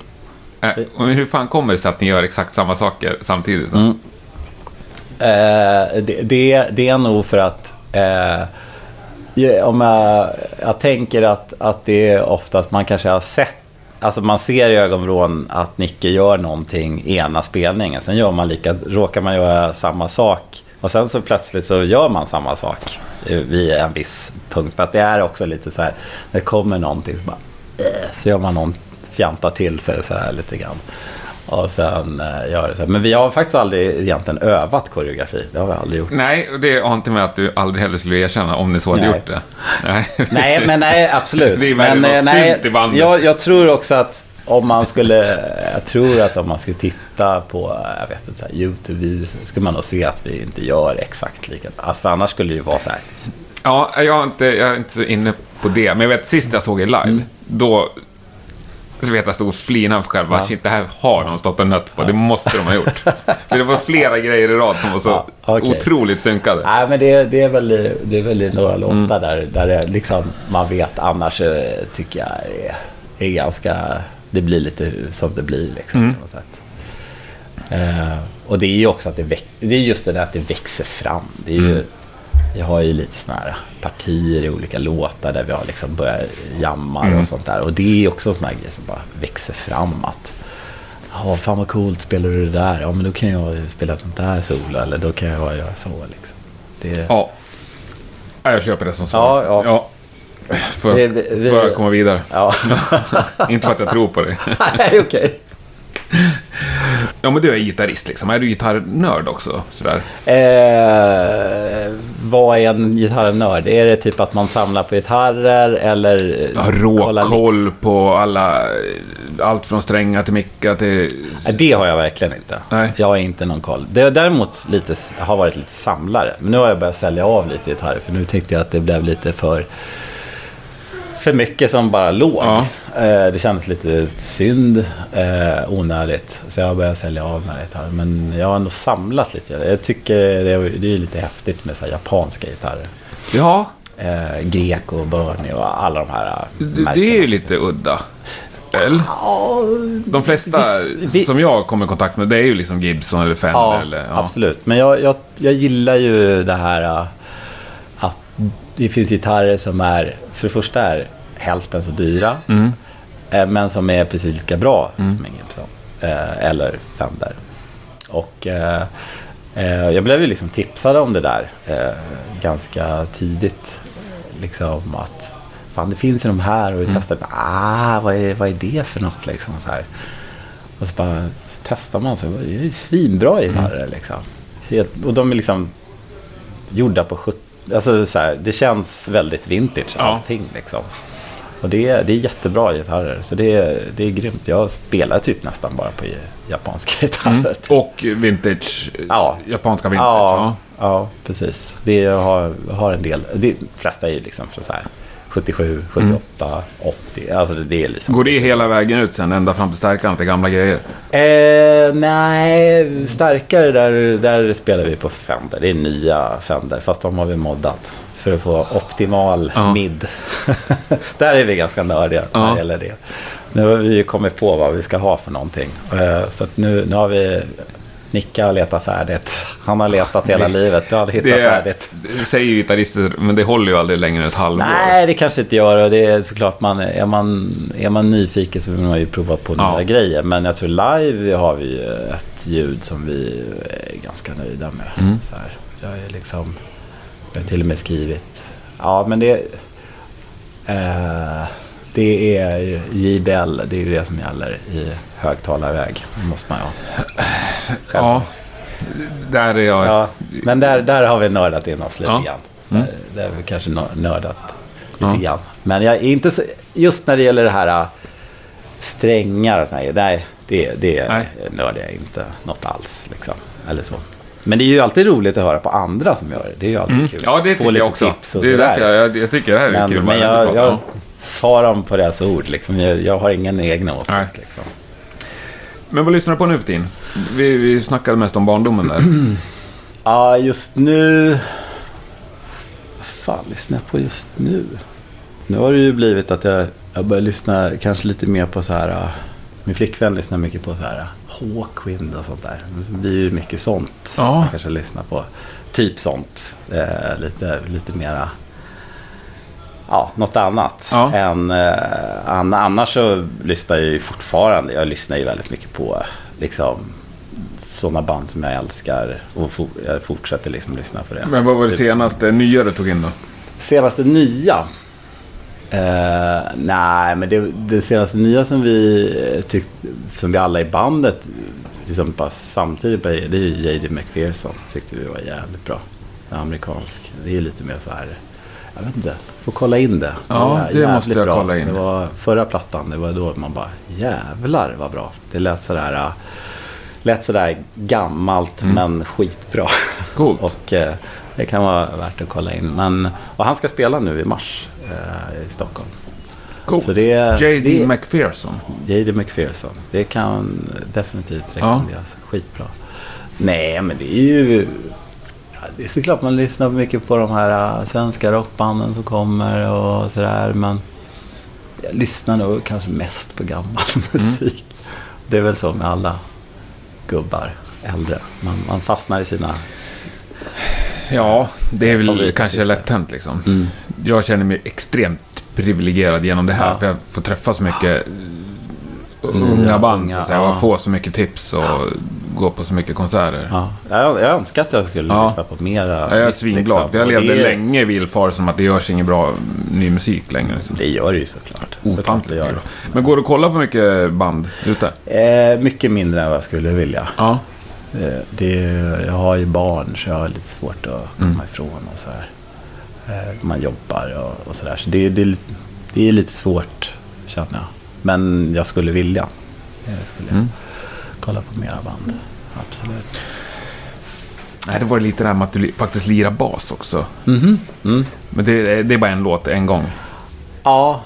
Äh, men hur fan kommer det sig att ni gör exakt samma saker samtidigt? Mm. Eh, det, det, det är nog för att eh, om jag, jag tänker att, att det är ofta att man kanske har sett Alltså man ser i ögonvrån att Nicke gör någonting ena spelningen. Sen gör man lika, råkar man göra samma sak. Och sen så plötsligt så gör man samma sak eh, vid en viss punkt. För att det är också lite så här, när det kommer någonting så bara, eh, så gör man någon fjantar till sig så här lite grann. Och sen eh, gör det så här. Men vi har faktiskt aldrig egentligen övat koreografi. Det har vi aldrig gjort. Nej, det har inte med att du aldrig heller skulle erkänna om ni så hade Nej. gjort det. Nej, Nej, men nej, absolut. Det är men, nej, synt i bandet. jag, jag tror också att om man skulle, jag tror att om man skulle titta på, jag vet inte, så här, YouTube-videos, så skulle man nog se att vi inte gör exakt likadant. Alltså, för annars skulle det ju vara så här, Ja, jag är, inte, jag är inte så inne på det. Men jag vet, sist jag såg er live, Mm. då så vet jag stod och flinade för själv. Ja. Shit, det här har de stått och nött på. Det måste de ha gjort. För det var flera grejer i rad som var så Ja, okej. otroligt synkade. Nej, men det, det, är väl, i- det är väl i några låtar Mm. där, där det liksom, man vet annars eh, tycker jag är, är ganska, det blir lite som det blir liksom Mm. på något sätt. Eh, och det är ju också att det, väx, det är just det där att det växer fram. Det är ju, Mm. Jag har ju lite sådana här partier i olika låtar där vi har liksom börjat jamma Mm. och sånt där. Och det är också en sån här grej som bara växer fram. Att, Ja, fan vad coolt, spelar du det där? Ja, men då kan jag spela sånt där solo, eller då kan jag göra så liksom. Det, Ja. ja. Jag köper det som svar. Ja, ja. För, Vi- vi- för att komma vidare. Ja, inte för att jag tror på dig. nej okej. Ja, men du är gitarrist liksom. Är du gitarrnörd också? Sådär. Eh, vad är en gitarrnörd? Är det typ att man samlar på gitarrer eller... Kollar lik- råkoll på alla... Allt från strängar till mickar till... Det har jag verkligen inte. Nej. Jag har inte någon koll. Det däremot lite, har varit lite samlare. Men nu har jag börjat sälja av lite gitarrer. För nu tyckte jag att det blev lite för, för mycket som bara låg. Ja. Eh, det kändes lite synd, eh, onödigt. Så jag börjat sälja av några gitarrer. Men jag har ändå samlat lite. Jag tycker det är, lite häftigt med så japanska gitarrer. Ja, Eh, Greco och Bernie och alla de här märkena. det är ju lite udda. Ja, De flesta Viss- vi- som jag kommer i kontakt med, det är ju liksom Gibson eller Fender. Ja, eller, absolut. Men jag, jag, jag gillar ju det här att det finns gitarrer som är, för det första är hälften så dyra. Mm. Eh, men som är precis lika bra som en Gibson. Eh, eller Fender. Och eh, jag blev ju liksom tipsad om det där ganska tidigt. Liksom att fan det finns ju de här och vi testade. Ah, vad är, vad är det för något liksom? Så här. Och så bara testar man så det är ju svinbra gitarrer liksom. Helt, och de är liksom gjorda på 70... Alltså så här, det känns väldigt vintage Ja. allting liksom. Och det är, det är jättebra gitarrer. Så det är, det är grymt. Jag spelar typ nästan bara på japanska gitarrer. typ. Och vintage, Ja. japanska vintage. Ja, Ja. ja, precis. Det jag har, har en del. De flesta är ju liksom från så här 77, 78, 80. Alltså det, är liksom... Går det hela vägen ut sen, ända fram till stärkan, till gamla grejer? Eh, nej, starkare där, där spelar vi på Fender. Det är nya Fender, fast de har vi moddat. För att få optimal Ja. mid. där är vi ganska nördiga när Ja. det gäller det. Nu har vi ju kommit på vad vi ska ha för någonting. Eh, så nu, nu har vi... Nicka har letat färdigt. Han har letat hela livet. Du hade hittat Det, färdigt. det säger ju gitarrister, men det håller ju aldrig längre än ett halvår. Nej, det kanske inte gör och det är såklart man är man, är man nyfiken så vill man ju prova på Ja. nya grejer. Men jag tror live har vi ju ett ljud som vi är ganska nöjda med. Mm. Så här, jag är liksom, jag har till och med skrivit, ja men det, eh, det är JBL, det är ju det som gäller i högtalarväg. Det måste man ju. Själv. Ja, där är jag. Ja, men där, där har vi nördat in oss lite Ja. grann. Mm. Där, där har vi kanske nör- nördat lite Ja. grann. Men jag är inte så, just när det gäller det här äh, strängar och sådär, nej, det, det Nej. nördar jag inte något alls. Liksom. Eller så. Men det är ju alltid roligt att höra på andra som gör det. Det är ju alltid kul. Mm. Ja, det Få tycker lite jag också. tips och Det är sådär. därför jag, jag, jag tycker det här är men, kul. men jag, jag tar dem på deras ord. Liksom. Jag, jag har ingen egen åsikt. Liksom. Men vad lyssnar du på nu för tiden? Vi, vi snackade mest om barndomen där. Ja, just nu... Vad fan lyssnar jag på just nu? Nu har det ju blivit att jag, jag börjar lyssna kanske lite mer på så här... äh, Min flickvän lyssnar mycket på så här äh, Hawkwind och sånt där. Det blir ju mycket sånt. Ja. Jag kanske lyssnar på. Typ sånt. Eh, lite, lite mera... Ja, något annat. Ja. Än, eh, an, annars så lyssnar jag ju fortfarande. Jag lyssnar ju väldigt mycket på liksom sådana band som jag älskar. Och for, jag fortsätter liksom lyssna på det. Men vad var det Typ. senaste nya du tog in då? Senaste nya? Eh, nej, men det, det senaste nya som vi eh, tyck, som vi alla i bandet liksom bara samtidigt började, det är ju J.D. McPherson. Tyckte vi var jävligt bra. Amerikansk. Det är ju lite mer så här, jag vet inte, får kolla in det. Ja, det jävligt måste jag kolla in. Det var förra plattan, det var då man bara, jävlar vad bra. Det lät sådär, äh, lät sådär gammalt men skitbra. Mm. Coolt. Och eh, det kan vara värt att kolla in. Men, och han ska spela nu i mars eh, i Stockholm. Coolt. J.D. McPherson. J.D. McPherson. Det kan definitivt rekommenderas. Skitbra. Nej, men det är ju... Ja, det är såklart man lyssnar mycket på de här äh, svenska rockbanden som kommer och sådär. Men jag lyssnar nog kanske mest på gammal musik. Det är väl så med alla gubbar, äldre. Man, man fastnar i sina... Ja, det är väl kanske lätt hänt liksom. Jag känner mig extremt privilegierad genom det här. Ja. För jag får träffa så mycket unga band, så att säga. ja. Och få så mycket tips och gå på så mycket konserter. Ja, jag, jag önskar att jag skulle Ja. lyssna på mera. Jag är nytt, svinglad. liksom. jag levde det, länge i villfarelsen att det görs ingen bra ny musik längre. Liksom. Det gör det ju såklart. Såklart Ofantligt bra. Men går du att kolla på mycket band ute? Eh, mycket mindre än vad jag skulle vilja. Ja. Eh, det, jag har ju barn så jag har lite svårt att komma Mm. ifrån och så här. Eh, man jobbar och, och sådär. Så det, det, det är lite svårt känner jag. Men jag skulle vilja. Eh, skulle jag Mm. kolla på mera band. Absolut. Nej, det var lite det här med att du faktiskt lirar bas också. Mhm. Mm. Men det, det är bara en låt en gång. Ja,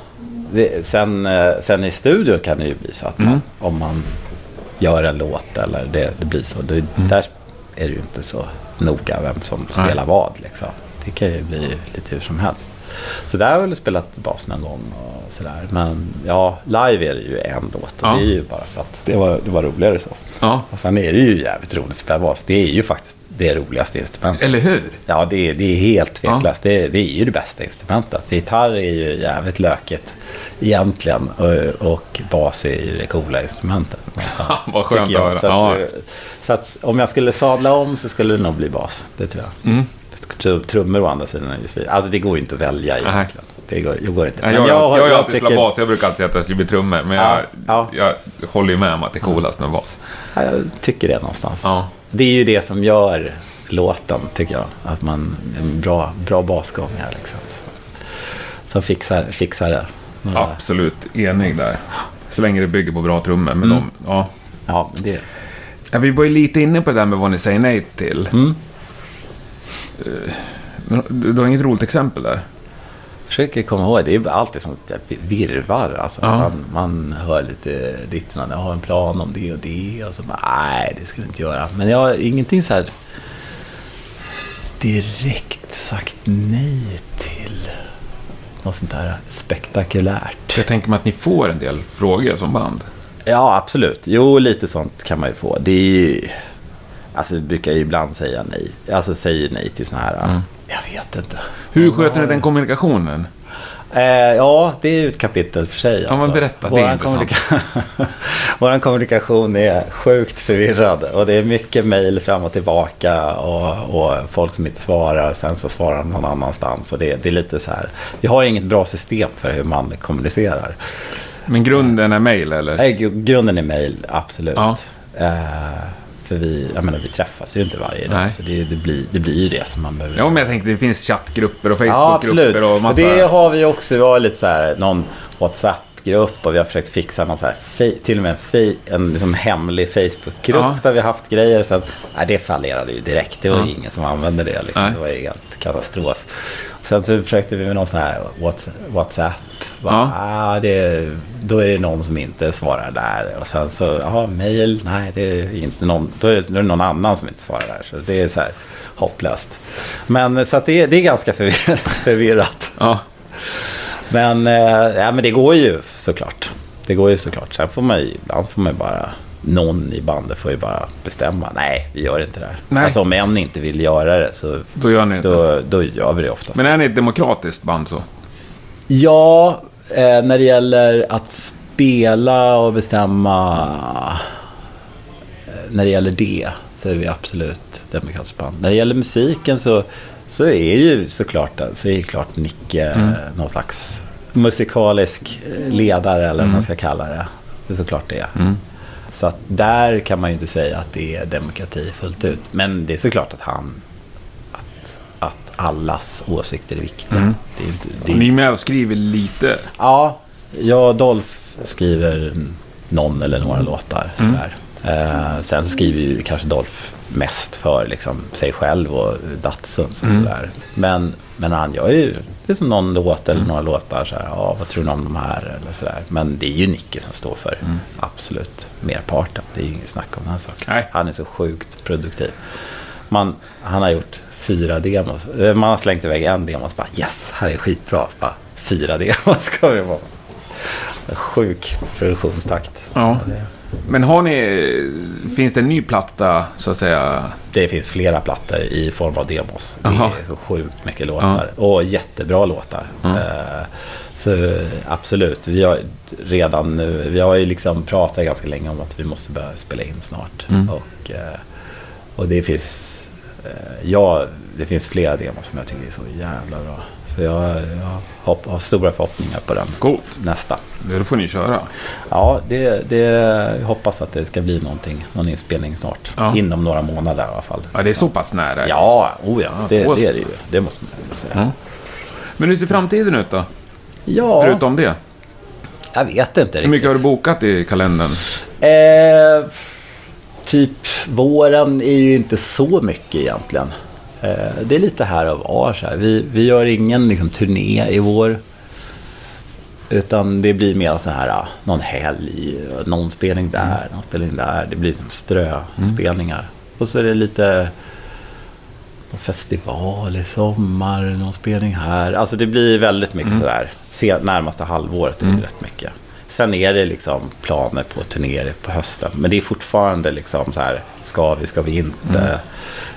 det, sen, eh, sen i studio kan det ju bli så att man, Mm. om man gör en låt eller det, det blir så. Det, Där är det ju inte så noga vem som Nej. spelar vad. Liksom. Det kan ju bli lite hur som helst. Så där har jag väl spelat bas någon gång och sådär. Men ja, live är det ju en låt och Ja. det är ju bara för att det var, det var roligare så. Ja. Och sen är det ju jävligt roligt att spela bas. Det är ju faktiskt det roligaste instrumentet. Eller hur? Ja, det är, det är helt tveklöst. Det, det är ju det bästa instrumentet. Gitarr är ju jävligt lökigt egentligen. Och, och bas är ju det coola instrumentet. Vad skönt tycker jag. att Så, höra. att, Ja. så att om jag skulle sadla om så skulle det nog bli bas. Det tror jag. Mm. Tr- Trummor å andra sidan är ju svin- Alltså det går ju inte att välja egentligen. Det går, det går inte. Men jag, jag, jag, har jag alltid spelat bas, jag brukar alltid säga att jag skulle bli trummor. Men Ja, jag, ja. jag håller ju med om att det är coolast med bas. Ja, jag tycker det någonstans. Ja. Det är ju det som gör låten, tycker jag. Att man, en bra, bra basgångar liksom. Så, som fixar, fixar det. Några- Absolut enig där. Så länge det bygger på bra trummor. Men Mm. de, ja. Ja, det, Ja, vi var ju lite inne på det där med vad ni säger nej till. Mm. Eh, du har inget roligt exempel där? Försöker komma ihåg, det är alltid sånt virvar. Alltså. Ja. Man, man hör lite ditten, jag har en plan om det och det. Och så bara, nej, det skulle jag inte göra. Men jag har ingenting så här direkt sagt nej till något sånt där spektakulärt. Jag tänker mig att ni får en del frågor som band. Ja, absolut. Jo, lite sånt kan man ju få. Det är ju... Alltså, jag brukar ju ibland säga nej. Alltså, säger nej till såna här... Mm. Jag vet inte. Hur sköter ni den kommunikationen? Eh, ja, det är ju ett kapitel för sig. Ja, men berätta, det är kommunika- Vår kommunikation är sjukt förvirrad. Och det är mycket mejl fram och tillbaka. Och, och folk som inte svarar. Sen så svarar de någon annanstans. Och det, det är lite så här. Vi har inget bra system för hur man kommunicerar. Men grunden är mail eller? Gru- grunden är mejl, absolut. Ja. Eh, för vi, jag menar, vi träffas ju inte varje dag. Nej. Så det, det, blir, det blir ju det som man behöver Ja, men jag tänkte det finns chattgrupper och Ja. Facebookgrupper och massa... Det har vi också. Vi har lite så här, någon WhatsApp-grupp och vi har försökt fixa någon så här, till och med en, en liksom hemlig Facebook-grupp Ja. där vi har haft grejer. Sen, nej, det fallerade ju direkt. Det var Ja. ingen som använde det. Liksom. Det var ju helt katastrof. Sen så försökte vi med någon sån här Whats- WhatsApp. Bara, Ja. ah, det, då är det någon som inte svarar där. Och sen så, ja, mail, nej, det är inte någon, då är det, då är det någon annan som inte svarar där. Så det är så här hopplöst. Men så att det, det är ganska förvir- förvirrat. Ja. Men, eh, ja, men det går ju såklart. Det går ju såklart. Sen får man ju, ibland får man ju bara, någon i bandet får ju bara bestämma. Nej, vi gör inte det här. Nej. Alltså om en inte vill göra det så Då gör ni inte. då, då gör vi det oftast. Men är ni ett demokratiskt band så? Ja, eh, när det gäller att spela och bestämma. Eh, när det gäller det så är vi absolut demokratiskt band. När det gäller musiken så, så är ju såklart, så är ju klart Nicke mm. någon slags musikalisk eh, ledare eller vad man ska kalla det. Det är såklart det. Mm. Så att där kan man ju inte säga att det är demokrati fullt ut. Men det är såklart att han... Att, att allas åsikter är viktiga. Mm. Det är inte, det är ni är med och skriver lite. Ja, jag och Dolph skriver någon eller några låtar. Mm. Sådär. Eh, sen så skriver ju kanske Dolph mest för liksom, sig själv och Datsuns och Mm. sådär. Men, men han gör ju det är som någon låt Mm. eller några låtar. Såhär, ja, vad tror ni om de här? Eller sådär. Men det är ju Nicke som står för Mm. absolut merparten. Det är ju inget snack om den här saken. Nej. Han är så sjukt produktiv. Man, han har gjort fyra demos. Eh, Man har slängt iväg en demo och så bara yes, här är skitbra. Bara, fyra demos ska det vara. Sjuk produktionstakt. Ja. Men har ni... Finns det en ny platta, så att säga? Det finns flera plattor i form av demos. Det är så sjukt mycket låtar. Och jättebra låtar. Ja. Eh, Så absolut, vi har redan nu, vi har ju liksom pratat ganska länge om att vi måste börja spela in snart. Mm. Och, eh, och det finns, eh, ja, det finns flera demos som jag tycker är så jävla bra. Så jag, jag hopp, har stora förhoppningar på den Coolt. nästa. Det då får ni köra. Ja, det, det hoppas att det ska bli någonting, någon inspelning snart. Ja. Inom några månader i alla fall. Ja, det är så pass nära. Ja, oh ja, det, då det är det ju. Det måste man säga. Ja. Men hur ser framtiden ut då? Ja, Förutom det. jag vet inte Hur riktigt. mycket har du bokat i kalendern? Eh, typ våren är ju inte så mycket egentligen. Eh, det är lite här och var. Så här. Vi, vi gör ingen liksom, turné i vår. Utan det blir mer så här, ah, någon helg, någon spelning där, någon spelning där. Det blir som ströspelningar. Och så är det lite någon festival i sommar, någon spelning här. Alltså det blir väldigt mycket sådär. Se, närmaste halvåret är det rätt mycket. Sen är det liksom planer på turnéer på hösten. Men det är fortfarande liksom så här, ska vi, ska vi inte?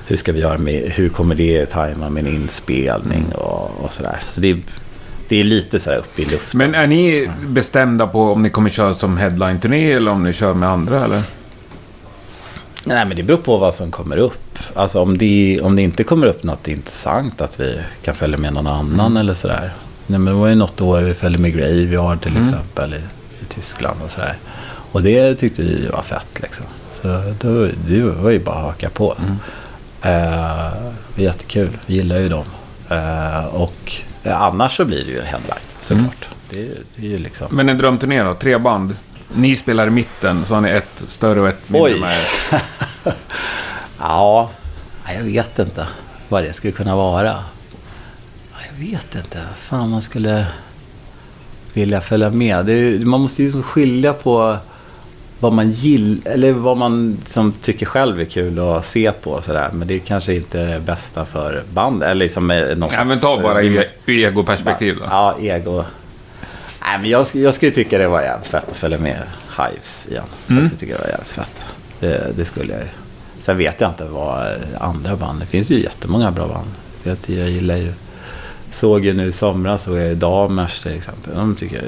Hur ska vi göra med, hur kommer det tajma med en inspelning och, och sådär. Så det, är- det är lite sådär uppe i luften. Men är ni bestämda på om ni kommer köra som headline-turné eller om ni kör med andra eller? Nej, men det beror på vad som kommer upp. Alltså om det, om det inte kommer upp något intressant, att vi kan följa med någon annan Mm. eller sådär. Nej, men det var ju något år vi följde med Graveyard till Mm. exempel exempel i, i Tyskland och sådär. Och det tyckte vi var fett liksom. Så då, det var ju bara att haka på. Mm. Eh, det jättekul, vi gillar ju dem. Eh, och eh, annars så blir det ju headline såklart. Det, är- det är ju liksom... Men en drömturné då? Tre band. Ni spelar i mitten, så har ni ett större och ett mindre Oj. med er. Ja, jag vet inte vad det skulle kunna vara. Ja, Jag vet inte. Fan, man skulle vilja följa med. Det är, man måste ju liksom skilja på vad man gillar, eller vad man som tycker själv är kul att se på och sådär. Men det är kanske inte är det bästa för band. Eller liksom något Ja, men ta bara i i egoperspektiv då. Ja, ego. Nej, men jag, jag skulle tycka det var jävligt fett att följa med Hives igen. Mm. Jag skulle tycka det var jävligt fett. Det, det skulle jag ju. Sen vet jag inte vad eh, andra band... Det finns ju jättemånga bra band. Jag, jag gillar ju... Såg ju nu i somras såg jag ju Damers till exempel. De tycker jag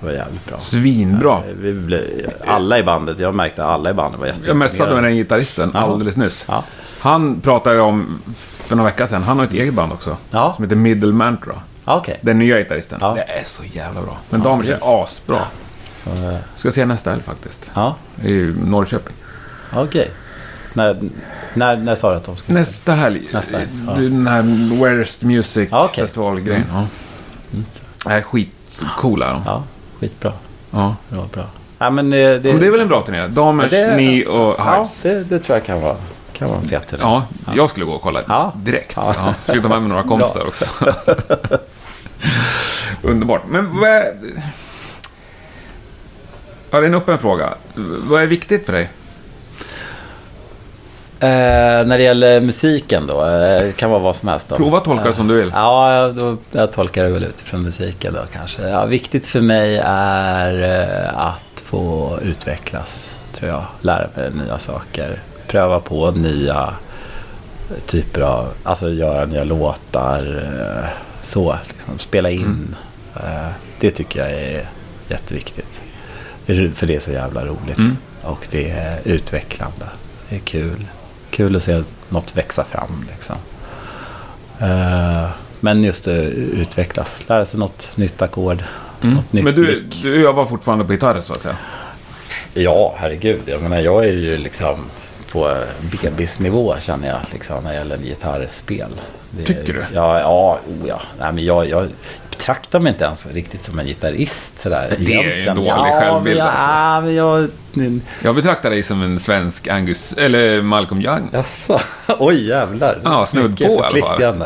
var jävligt bra. Svinbra. Vi blev, alla i bandet, jag märkte att alla i bandet var Jag jätteimponerade. messade med den gitarristen Ja. alldeles nyss. Ja. Han pratade ju om, för några veckor sedan, han har ett eget band också. Ja. Som heter Middle Mantra. Ja, Okej. Den nya gitarristen. Ja. Det är så jävla bra. Men Damers är asbra. Eh, Ska se nästa helg faktiskt. Ja, I Norrköping. okej. När, när, när sa du att de skulle... Nästa helg. Nästa helg, ja. Den här Worst Music Ja, okej. Festival-grejen. Ja. Nej, skitcoola. Ja. Ja, skitbra. Ja. Bra, bra. Ja, men det, det, Men det är väl en bra turné? Damers, Ja, det- ni och Ja, Hives. det, det tror jag kan vara, kan vara en fet turné. Ja, jag skulle gå och kolla Ja. direkt. Ja. Ja. Skulle ta med mig några kompisar också. Underbart. Men vad är... Ja, det är en öppen fråga. Vad är viktigt för dig? Eh, när det gäller musiken då, eh, det kan vara vad som helst. Då. Prova att tolka det som du vill. Ja, jag- då, jag tolkar det väl utifrån musiken då kanske. Ja, viktigt för mig är eh, att få utvecklas, tror jag. Lära mig nya saker. Pröva på nya typer av, alltså göra nya låtar. eh, Så, liksom, spela in. Eh, Det tycker jag är jätteviktigt. För det är så jävla roligt. Mm. Och det är utvecklande. Det är kul. Kul att se något växa fram liksom. Eh, Men just att utvecklas. Lära sig något nytt ackord. Något nytt Men du, du övar fortfarande på gitarr, så att säga? Ja, herregud. Jag menar, jag är ju liksom på bebisnivå känner jag liksom när det gäller gitarrspel. Det Tycker du? Ja, ja, oh, ja. Nej, men jag, jag betraktar mig inte ens riktigt som en gitarrist sådär. Det är ju egentligen. dålig ja, självbild, jag, alltså. Ja, men jag... Jag betraktar dig som en svensk Angus, eller Malcolm Young. Jaså? Oj, jävlar. Ja, snudd på i alla fall.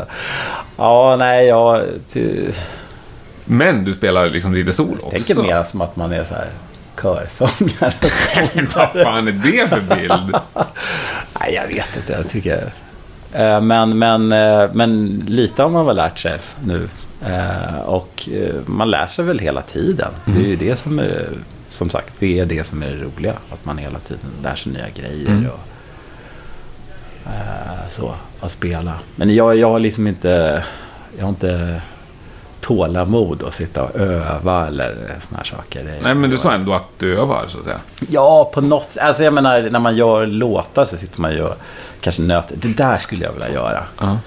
Ja, nej, jag ty, Men du spelar liksom lite solo också. tänker mer som att man är så här körsångare. Vad fan är det för bild? Nej, jag vet inte. Jag tycker... Eh, Men, men, eh, men lite har man väl lärt sig nu. Eh, Och eh, man lär sig väl hela tiden. Det är ju det som är, som sagt, det är det som är det roliga. Att man hela tiden lär sig nya grejer och eh, så, att spela. Men jag, jag har liksom inte, jag har inte tålamod att sitta och öva eller såna här saker. Nej, men du sa ändå att du övar, så att säga. Ja, på något Alltså jag menar, när man gör låtar så sitter man ju och kanske nöter. Det där skulle jag vilja göra. Ja.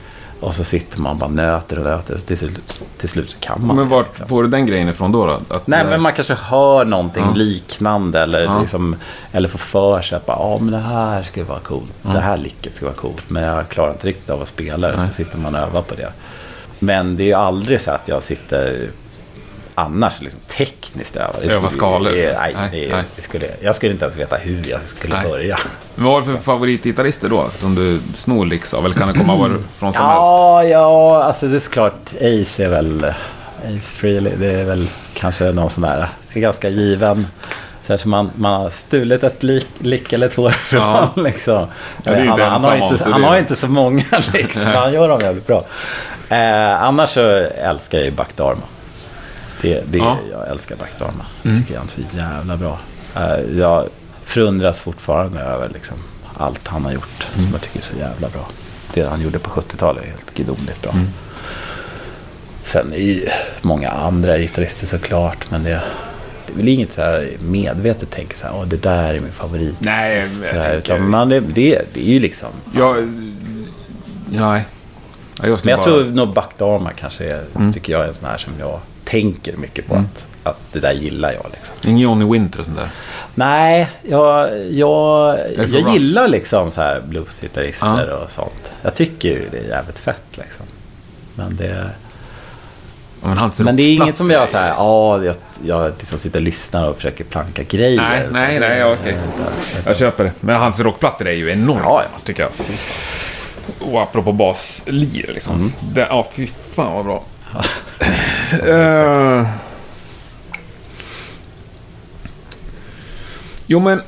Och så sitter man och bara nöter och nöter. Och till, slut, till slut så kan man. Men vart liksom. får du den grejen ifrån då? då? Att Nej, det- men man kanske hör någonting Ja. liknande. Eller, Ja. liksom, eller får för sig att bara, ja, men det här skulle vara coolt. Det här licket ska vara coolt. Men jag klarar inte riktigt av att spela det. Så sitter man och övar på det. Men det är aldrig så att jag sitter annars liksom tekniskt Öva skulle- skalor? Nej, Nej, nej. det skulle, jag skulle inte ens veta hur jag skulle Nej. börja. Men vad har du för favoritgitarrister då? Som du snor licks av? Eller kan det komma varifrån som helst? Ja, ja, alltså det är såklart. Ace är väl... Ace Frehley, det är väl kanske någon. Det är ganska given. Som man, man har stulit ett lik, lick eller två från. Ja. Liksom. Ja, han, inte han, har inte, han har inte så många liksom. men han gör dem jävligt bra. Eh, annars så älskar jag ju Buck Dharma. Det, det, Ja. Jag älskar Buck Dharma. Jag tycker han är så jävla bra. Eh, jag förundras fortfarande över liksom, allt han har gjort. Som jag tycker är så jävla bra. det han gjorde på 70-talet är helt gudomligt bra. Sen är ju många andra gitarrister såklart, men det, det är väl inget så här medvetet tänk så här, åh det där är min favorit. Nej, jag så tänker- här, utan man, det, det, det är ju liksom... Jag... Nej. Ja, jag Men jag bara... tror nog Buck Dharma kanske är, tycker jag är en sån här som jag tänker mycket på att, att det där gillar jag liksom. Ingen Johnny Winter och sånt där. Nej, jag, jag, jag gillar liksom så här bluesgitarrister Ja. och sånt. Jag tycker ju det är jävligt fett liksom. Men det, Men, men det är inget som jag rockplattor så här, är- ja, jag, jag liksom sitter och lyssnar och försöker planka grejer. Nej, nej, nej, okej. Jag köper det. Men hans rockplattor är ju enorma, Ja, ja. tycker jag. Och apropå baslir, liksom. Mm. Det, ja, fy fan vad bra. Eh, jo, men...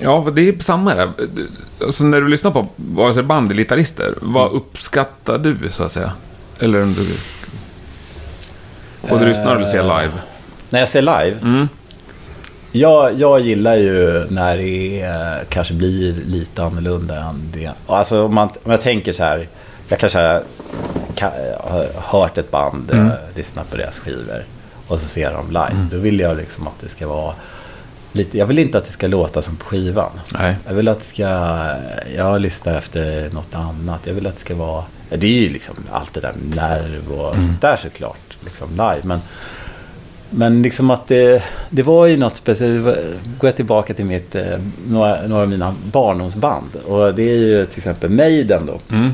Ja, det är samma där. Alltså, när du lyssnar på vare sig band eller gitarrister, vad uppskattar du, så att säga? Eller om du... Och du lyssnar eller ser live? När jag ser live. Mm. Jag, jag gillar ju när det är, kanske blir lite annorlunda än det. Alltså om, man, om jag tänker så här. Jag kanske ka- har hört ett band, mm. lyssnat på deras skivor. Och så ser de live. Då vill jag liksom att det ska vara lite. Jag vill inte att det ska låta som på skivan. Nej. Jag vill att det ska. Jag lyssnar efter något annat. Jag vill att det ska vara. Det är ju liksom allt det där med nerv och sånt där såklart. Liksom live. Men, men liksom att det, det var ju något speciellt. Går jag tillbaka till mitt, eh, några, några av mina barndomsband. Och det är ju till exempel Maiden då. Mm.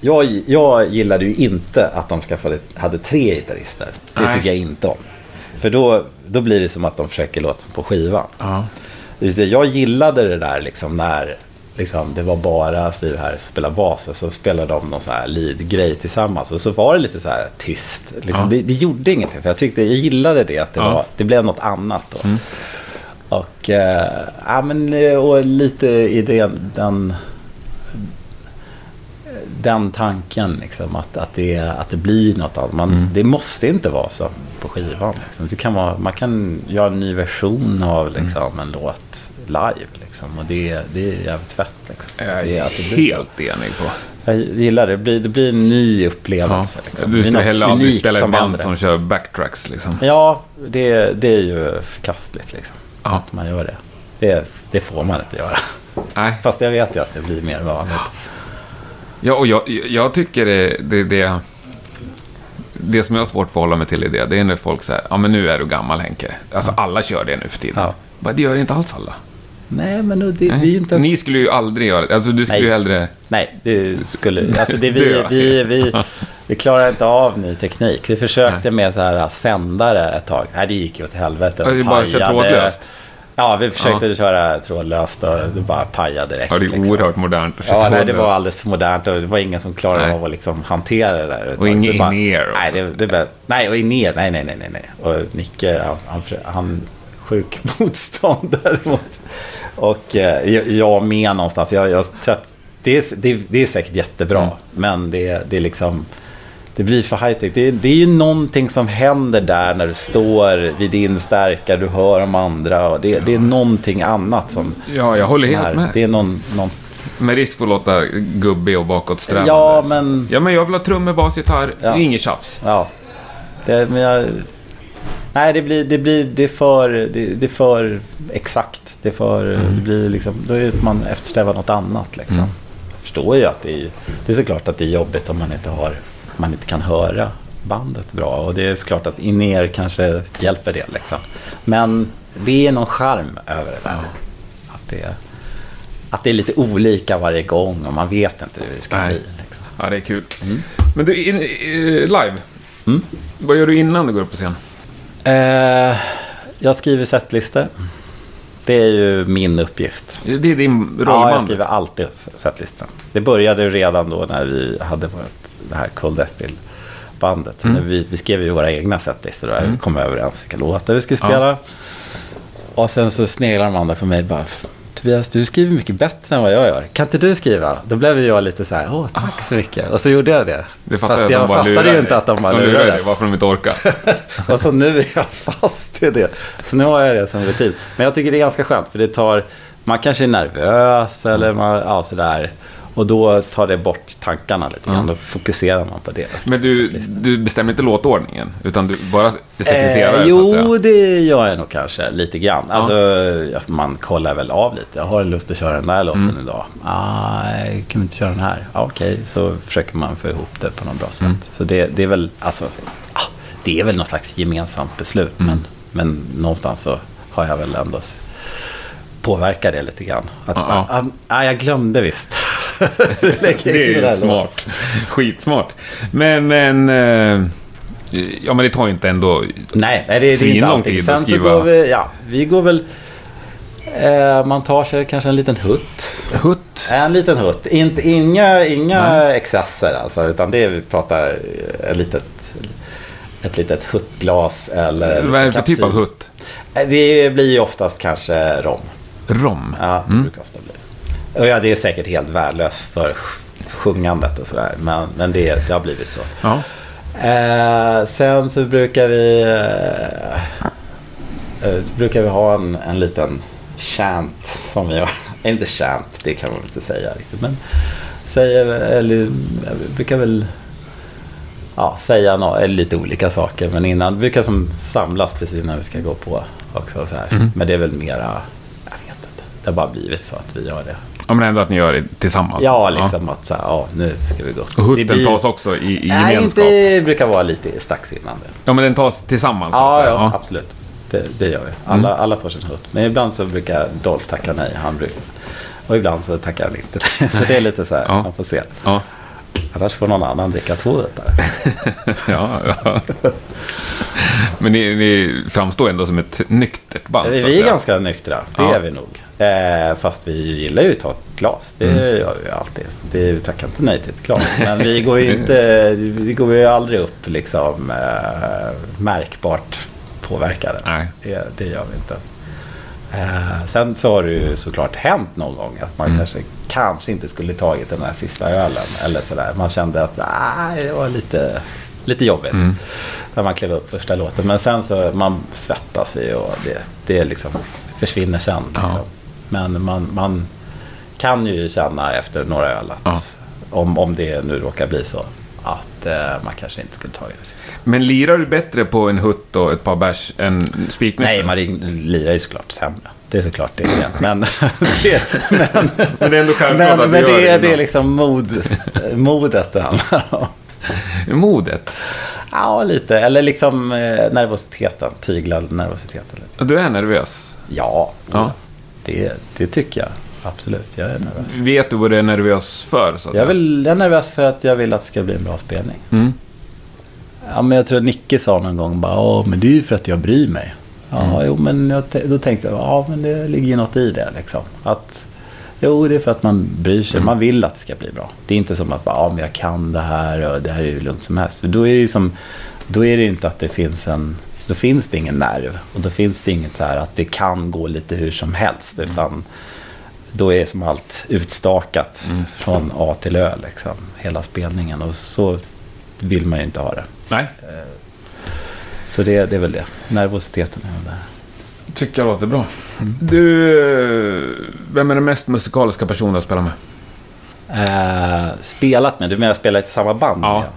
Jag, jag gillade ju inte att de skaffade, hade tre gitarrister. Det Nej. tycker jag inte om. För då, då blir det som att de försöker låta som på skivan. Ja. Just det, jag gillade det där liksom när liksom, det var bara Steve här som spelade bas och så spelade de någon sån här lead-grej tillsammans. Och så var det lite så här tyst. Liksom, Ja. det, det gjorde ingenting, för jag tyckte, jag gillade det att det, Ja. Mm. var, det blev något annat då. Och, eh, ja, men, eh, och lite i den, den, den tanken liksom, att, att, det, att det blir något annat. Man, Mm. Det måste inte vara så på skivan. Liksom. Det kan vara, man kan göra en ny version av Mm. liksom, en låt live. Liksom. Och det, det är jävligt fett. Liksom. Jag det, är att det så. helt enig på. Jag gillar det. Det blir, det blir en ny Ja. upplevelse. Liksom. Det Du är skulle hellre aldrig spela som band händer. som kör backtracks liksom. Ja, det, det är ju förkastligt. Liksom. Ja. Att man gör det. det. Det får man inte göra. Nej. Fast jag vet ju att det blir mer vanligt. Ja, och jag, jag tycker det, det, det... Det som jag har svårt att förhålla mig till i det, det är när folk säger ja men nu är du gammal Henke. Alltså alla kör det nu för tiden. Ja. Bara, det gör inte alls alla. Nej, men det, det är inte... Ni skulle ju aldrig göra det. Alltså du skulle Nej. ju hellre... Nej, det skulle... Alltså det, vi, vi, vi, vi klarar inte av ny teknik. Vi försökte med så här sändare ett tag. Nej, det gick ju åt helvete. Ja, det är bara att köra trådlöst. Ja, vi försöte Ja. köra trådlöst och det bara pajade direkt. Ja, det är liksom. oerhört modernt att köra Ja, nej, det var alldeles för modernt och det var ingen som klarade Nej. av att liksom hantera det där. Och bara- in-ear Nej, så. det, det bara, nej, och in-ear, nej, nej, nej, nej, nej. Och Nicke, han, han, han sjuk motståndare mot. Och eh, jag, med någonstans. Jag, jag det är, det, är- det är säkert jättebra, Mm. men det, det är liksom... Det blir för high-tech. Det, är- det är ju någonting som händer där när du står vid din stärkare, du hör de andra. Det, det är någonting annat som... Ja, jag håller helt med. Det är någon, någon Med risk för att låta gubbig och bakåtsträvande. Ja, men- Ja, men jag vill ha trummor, bas, gitarr. Ja. Inget tjafs. Ja. Det, men jag, nej, det blir, det blir det är för, det, det är för exakt. Det, är för, Mm. det blir liksom, då är man eftersträvar något annat. Liksom. Mm. Jag förstår ju att det är, det är såklart att det är jobbigt om man inte, har, man inte kan höra bandet bra. Och det är såklart att in-ear kanske hjälper det. Liksom. Men det är någon charm över det där. Att, det, att det är lite olika varje gång och man vet inte hur det ska Nej. bli. Liksom. Ja, det är kul. Men du, in, eh, live. Mm. Vad gör du innan du går upp på scen? Eh, jag skriver setlistor. Det är ju min uppgift. Det är din roll i Ja, jag skriver alltid setlistan. Det började redan då när vi hade vårt, det här Cold Death-bandet. Mm. Vi, vi skrev ju våra egna setlistor och kom överens vilka låtar vi skulle spela. Och sen så sneglar de andra på mig bara. Tobias, du skriver mycket bättre än vad jag gör. Kan inte du skriva? Då blev jag lite så här, åh, tack så mycket. Och så gjorde jag det. Det Fast jag de fattade lurar ju inte att de bara dig, lurades. varför de inte orkar. Och så nu är jag fast i det. Så nu har jag det som rutin. Men jag tycker det är ganska skönt för det tar, man kanske är nervös eller man, ja sådär. Och då tar det bort tankarna lite grann. Ja. Då fokuserar man på det. Men du, du bestämmer inte låtordningen, utan du bara är sekreterare, Eh, så jo, att säga? det gör jag nog kanske lite grann. Alltså, ja, man kollar väl av lite. Jag har lust att köra den där låten Mm. idag. Ah, kan vi inte köra den här? Ah, Okej, så försöker man få ihop det på något bra sätt. Mm. Så det, det är väl, alltså, ah, det är väl någon slags gemensamt beslut. Mm. Men, men någonstans så har jag väl ändå påverkat det lite grann. Att, ah, ah, ah, jag glömde visst. In Det är ju smart. Skitsmart. Men, men... eh, Ja, men det tar ju inte ändå... Nej, det, det är inte Svinlång allting. tid Sen att så skriva. går vi, ja, vi går väl... Eh, man tar sig kanske en liten hutt. Hutt. En liten hutt. Inte, inga inga Nej. excesser alltså, utan det är, vi pratar ett litet, ett litet huttglas eller Vad är det för typ av hutt? Eh, Det blir ju oftast kanske rom. Rom. Ja, det brukar ofta bli. Och ja, det är säkert helt värdelöst för sjungandet och sådär. Men, men det, det har blivit så. Ja. Eh, sen så brukar vi eh, eh, så brukar vi ha en, en liten chant som vi har. Inte chant, det kan man väl inte säga riktigt. Men säger, eller, brukar väl ja, säga no, lite olika saker. Men innan, vi brukar som samlas precis när vi ska gå på också. Så här. Men det är väl mera, jag vet inte. Det har bara blivit så att vi gör det. Ja, men ändå att ni gör det tillsammans. Ja, alltså. liksom att så här, ja, nu ska vi gå. Och hutten blir- tas också i, i Nej, gemenskap? inte, det brukar vara lite strax innan det. Ja, men den tas tillsammans? så att Ja, ja, absolut. Det, det gör vi. Alla, alla får sin hutt. Men ibland så brukar Dolph tacka nej. Han brukar, och ibland så tackar han inte. så det är lite så här, Ja. man får se. Ja. Annars får någon annan dricka två huttar. ja, ja. Men ni, ni framstår ändå som ett nyktert band, vi vi är ganska nyktra, det Ja. är vi nog. Eh, fast vi gillar ju att ta ett glas. Det Mm. gör vi ju alltid. Vi tackar inte nej till ett glas. Men vi går ju inte, vi går ju aldrig upp liksom eh, märkbart påverkade. Nej. Det, det gör vi inte. Eh, sen så har det ju såklart hänt någon gång att man kanske, kanske inte skulle tagit den här sista ölen. Eller sådär. Man kände att nej, det var lite, lite jobbigt. När man klev upp första låten. Men sen så man svettas ju och det, det liksom försvinner sen. Liksom. Ja. Men man, man kan ju känna efter några öl att Ja. om, om det nu råkar bli så. Att eh, man kanske inte skulle tagit det sista. Men lirar du bättre på en hutt och ett par bärs än spiknykter? Nej, man lirar ju såklart sämre. Det är såklart det. Är. Men, det, men, Men det är ändå självklart men, att men det, är, det är liksom mod, modet det handlar om. Modet? Ja, lite. Eller liksom eh, nervositeten. Tygla nervositeten lite. Du är nervös. Ja, Ja. Det, det tycker jag. Absolut, jag är nervös. Vet du vad du är nervös för? Så att Jag väl, jag är nervös för att jag vill att det ska bli en bra spelning. Mm. Ja, men jag tror Nicke sa någon gång bara, men det är ju för att jag bryr mig. Ja, Mm. jo men jag, då tänkte jag, ja men det ligger ju något i det liksom. Att, jo det är för att man bryr sig, Mm. man vill att det ska bli bra. Det är inte som att, ja men jag kan det här och det här är ju lugnt som helst. För då är det ju som, då är det inte att det finns en, då finns det ingen nerv. Och då finns det inget så här att det kan gå lite hur som helst. Mm. Utan då är som allt utstakat Mm. från A till Ö liksom. Hela spelningen. Och så vill man ju inte ha det. Nej, Så det, det är väl det. Nervositeten är väl där. tycker jag låter bra. Du, eh, vem är den mest musikaliska personen du har spelat med? Eh, spelat med? Du menar spelat i samma band? Ja. med?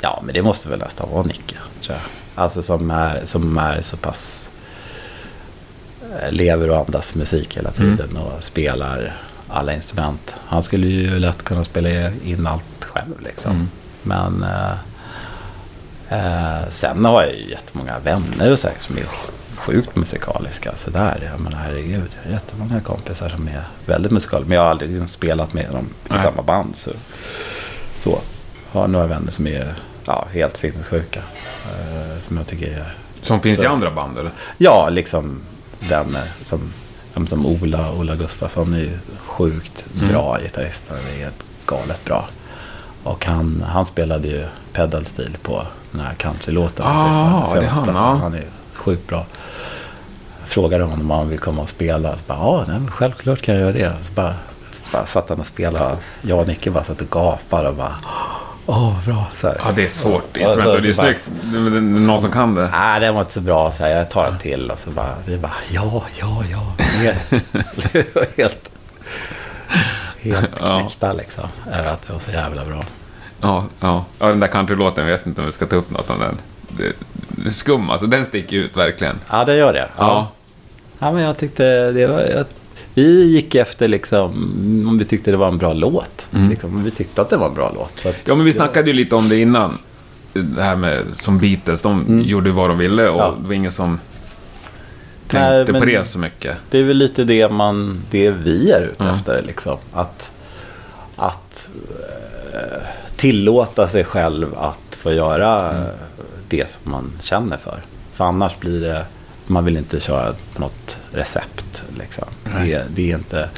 Ja, men det måste väl nästan vara Nicke, tror jag. Alltså som är, som är så pass... eh, Lever och andas musik hela tiden och spelar alla instrument. Han skulle ju lätt kunna spela in allt själv liksom. Men... Eh, eh, sen har jag ju jättemånga vänner och så här, som är sjukt musikaliska. Så där, jag menar herregud, jag har jättemånga kompisar som är väldigt musikaliska. Men jag har aldrig liksom spelat med dem i Nej. samma band. Så, så. Jag har några vänner som är ja, helt sinnessjuka. Eh, som jag tycker är... Som finns Så. i andra band, eller? Ja, liksom vänner som, som, Ola, Ola Gustafsson är ju sjukt bra gitarrist. Han är helt galet bra. Och han, han spelade ju pedalstil på den här countrylåten. Ah, det är han, ja. Han är sjukt bra. Frågade honom om han vill komma och spela. Så bara, ja, nej, självklart kan jag göra det. Så bara, bara satt han och spelade. Jag och Nicke bara satt och gapade och bara, åh, bra. Så här. Ja, det är ett svårt Ja, instrument så- och det är så bara- snyggt. Det är någon som kan det. Nej, det var inte så bra. Så här, jag tar en till och så bara, vi bara, ja, ja, ja. Det var helt, helt Ja. knäckta liksom. Över att det var så jävla bra. Ja, ja. ja den där countrylåten, jag vet inte om vi ska ta upp något om den. Det, det är skum alltså, den sticker ut verkligen. Ja, det gör det. Ja. Ja, men jag tyckte det var... Jag, vi gick efter liksom, om vi tyckte det var en bra låt. Mm. Liksom, vi tyckte att det var en bra låt. Att, Ja, men vi snackade ju lite om det innan. Det här med som Beatles, de gjorde vad de ville och Ja. det var ingen som Nej, tänkte på men- det så mycket. Det är väl lite det, man, det vi är ute Mm. efter. Liksom. Att, att eh, tillåta sig själv att få göra Mm. det som man känner för. För annars blir det, man vill inte köra på något recept. Liksom. Det, det är inte...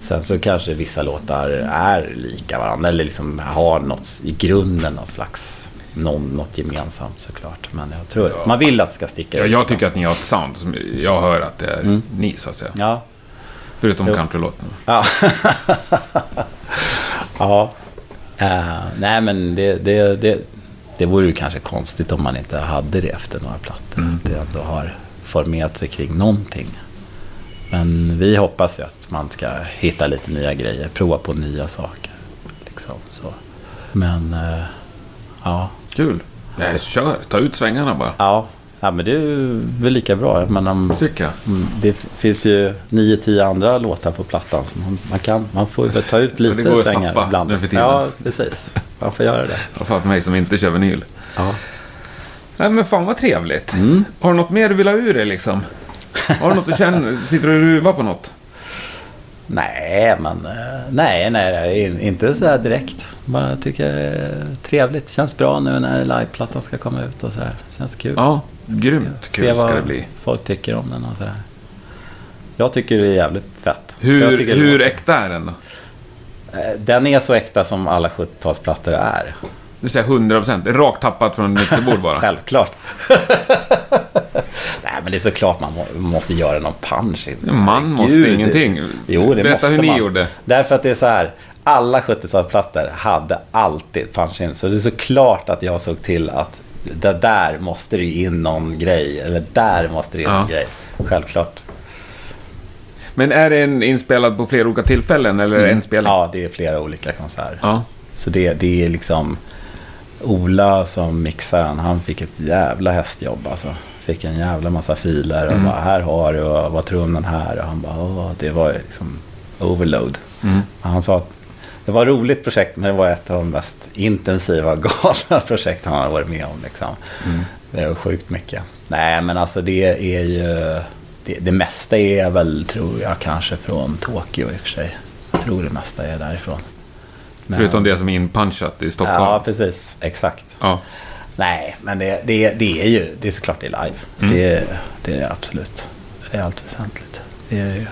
Sen så kanske vissa låtar är lika varandra eller liksom har något i grunden något slags någon, något gemensamt såklart. Men jag tror man vill att det ska sticka Ja, ut. jag tycker att ni har ett sound som jag hör att det är ni, så att säga. Ja, Förutom countrylåten. Ja. ja. Eh, nej, men det, det, det, det vore ju kanske konstigt om man inte hade det efter några plattor. Att det ändå har formerat sig kring någonting. Men vi hoppas ju att man ska hitta lite nya grejer, prova på nya saker. Liksom, så. Men, eh, ja. Kul. Nej, kör. Ta ut svängarna bara. ja. Ja, men det är väl lika bra. Men om, Tycker. Mm, Det finns ju nio, tio andra låtar på plattan. Så man, man, kan, man får väl ta ut lite det svängar ibland. nu för tiden. Ja, precis. Man får göra det. Sa till mig som inte kör vinyl. Ja. Nej, men fan vad trevligt. Mm. Har du något mer du vill ha ur dig liksom? Har du något du känner? Sitter du och ruvar på något? Nej, men eh, nej, nej, nej, in- inte så här direkt. Bara tycker det är trevligt. Känns bra nu när liveplattan ska komma ut och så här. Känns kul. Ja, grymt Se kul ska vad det bli. folk tycker om den och så där. Jag tycker det är jävligt fett. Hur, hur äkta är den då? Eh, Den är så äkta som alla 70-talsplattor är. Du säger 100%. Rakt tappat från mixerbord bara. Självklart. Nej, men det är såklart man må, måste göra någon punch. Man måste ingenting. Jo, det Berätta måste hur ni man. gjorde. Därför att det är så här. Alla 70-talsplattor hade alltid punch in. Så det är såklart att jag såg till att det där måste det ju in någon grej. Eller där måste det in Ja. en grej. Självklart. Men är det en inspelad på flera olika tillfällen eller en spelning? Ja, det är flera olika konserter. Ja. Så det, det är liksom... Ola som mixar den, han fick ett jävla hästjobb alltså. Fick en jävla massa filer och bara, här har du och om den här? Och han bara, Åh, det var liksom overload. Och Han sa att det var ett roligt projekt men det var ett av de mest intensiva galna projekt han har varit med om. Liksom. Det var sjukt mycket. Nej men alltså det är ju... Det, det mesta är väl, tror jag, kanske från Tokyo i och för sig. Jag tror det mesta är därifrån. Men- Förutom det som är inpunchat i Stockholm. Ja, precis. Exakt. Ja. Nej, men det, det, det är ju, det är såklart det är live. Mm. Det, det är det absolut. Det är allt väsentligt. Det är det ju.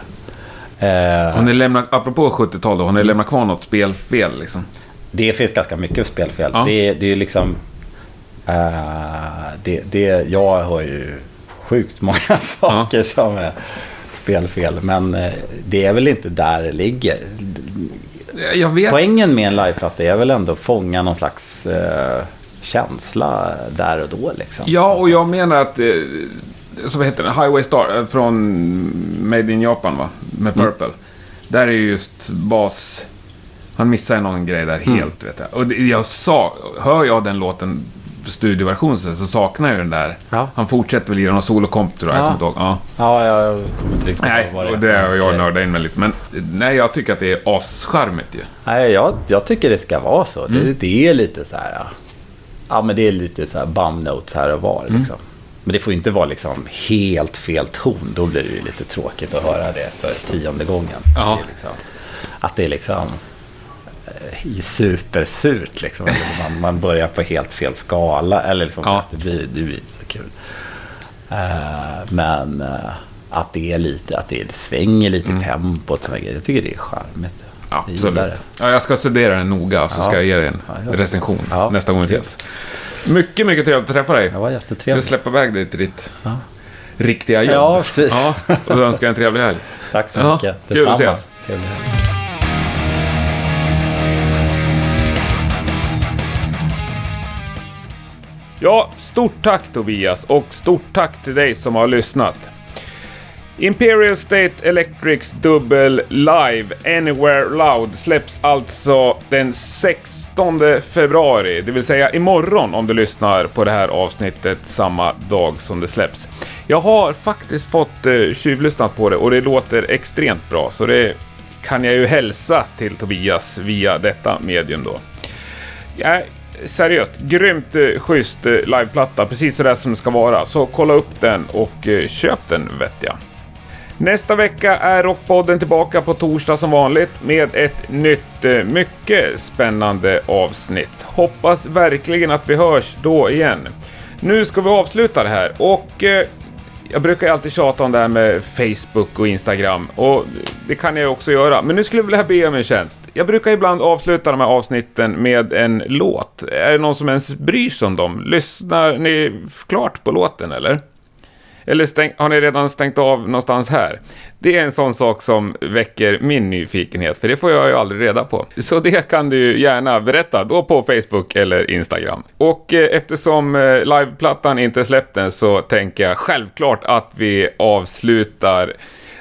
Eh, Har ni lämnat, apropå 70-tal då, har ni lämnat kvar något spelfel liksom? det finns ganska mycket spelfel. Ja. Det, det är ju liksom... Eh, det, det, jag har ju sjukt många saker som är spelfel. Men eh, det är väl inte där det ligger. Jag vet. Poängen med en liveplatta är väl ändå att fånga någon slags eh, känsla där och då. Liksom. Ja, och jag menar att... Eh, så vad heter den? Highway Star eh, från Made in Japan, va? Med Mm. Purple. Där är ju just bas... Han missar någon grej där Mm. helt, vet jag. Och jag sa... Hör jag den låten studioversion så så saknar jag den där. Ja. Han fortsätter väl lira någon solokomp, tror jag. Jag Ja. kommer inte ihåg. Ja. Ja, jag kommer inte riktigt Nej, ihåg vad och det har jag nördat in mig lite. Men nej, jag tycker att det är ascharmigt ju. Nej, jag, jag tycker det ska vara så. Mm. Det, det är lite så här... Ja, men det är lite så här bum notes här och var. Mm. Liksom. Men det får ju inte vara liksom helt fel ton. Då blir det ju lite tråkigt att höra det för tionde gången. Ja. Det är liksom, att det är liksom supersurt liksom. Man, man börjar på helt fel skala. Eller liksom Ja. det blir, det blir inte så kul. Eh, men eh, att det är lite, att det svänger lite i tempot. Såna grejer. Jag tycker det är charmigt. Mm. Absolut. Ja, jag ska studera den noga, så Ja. ska jag ge dig en Ja, recension Ja, nästa gång vi ses. Mycket, mycket trevligt att träffa dig. Det var jättetrevligt. släppa iväg dig till ditt Ja. riktiga jobb. Ja, precis. Ja, och då önskar jag en trevlig helg. Tack så Ja, mycket. kul att Detsamma. ses. Trevlig helg. Ja, stort tack Tobias och stort tack till dig som har lyssnat. Imperial State Electrics dubbel live Anywhere Loud släpps alltså den 16 februari, det vill säga imorgon om du lyssnar på det här avsnittet samma dag som det släpps. Jag har faktiskt fått eh, tjuvlyssnat på det och det låter extremt bra, så det kan jag ju hälsa till Tobias via detta medium då. Jag seriöst, grymt eh, schysst eh, liveplatta, precis sådär som det ska vara. Så kolla upp den och eh, köp den vet jag. Nästa vecka är Rockpodden tillbaka på torsdag som vanligt med ett nytt, eh, mycket spännande avsnitt. Hoppas verkligen att vi hörs då igen. Nu ska vi avsluta det här och eh, jag brukar ju alltid tjata om det här med Facebook och Instagram och det kan jag också göra. Men nu skulle jag vilja be om en tjänst. Jag brukar ibland avsluta de här avsnitten med en låt. Är det någon som ens bryr sig om dem? Lyssnar ni klart på låten eller? Eller stäng, har ni redan stängt av någonstans här? Det är en sån sak som väcker min nyfikenhet, för det får jag ju aldrig reda på. Så det kan du gärna berätta då på Facebook eller Instagram. Och eh, eftersom eh, liveplattan inte släppt än så tänker jag självklart att vi avslutar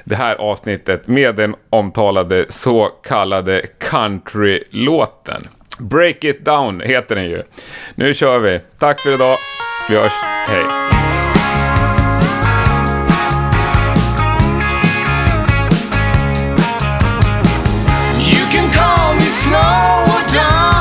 det här avsnittet med den omtalade så kallade countrylåten. Break it down heter den ju. Nu kör vi. Tack för idag. Vi hörs. Hej. slow down.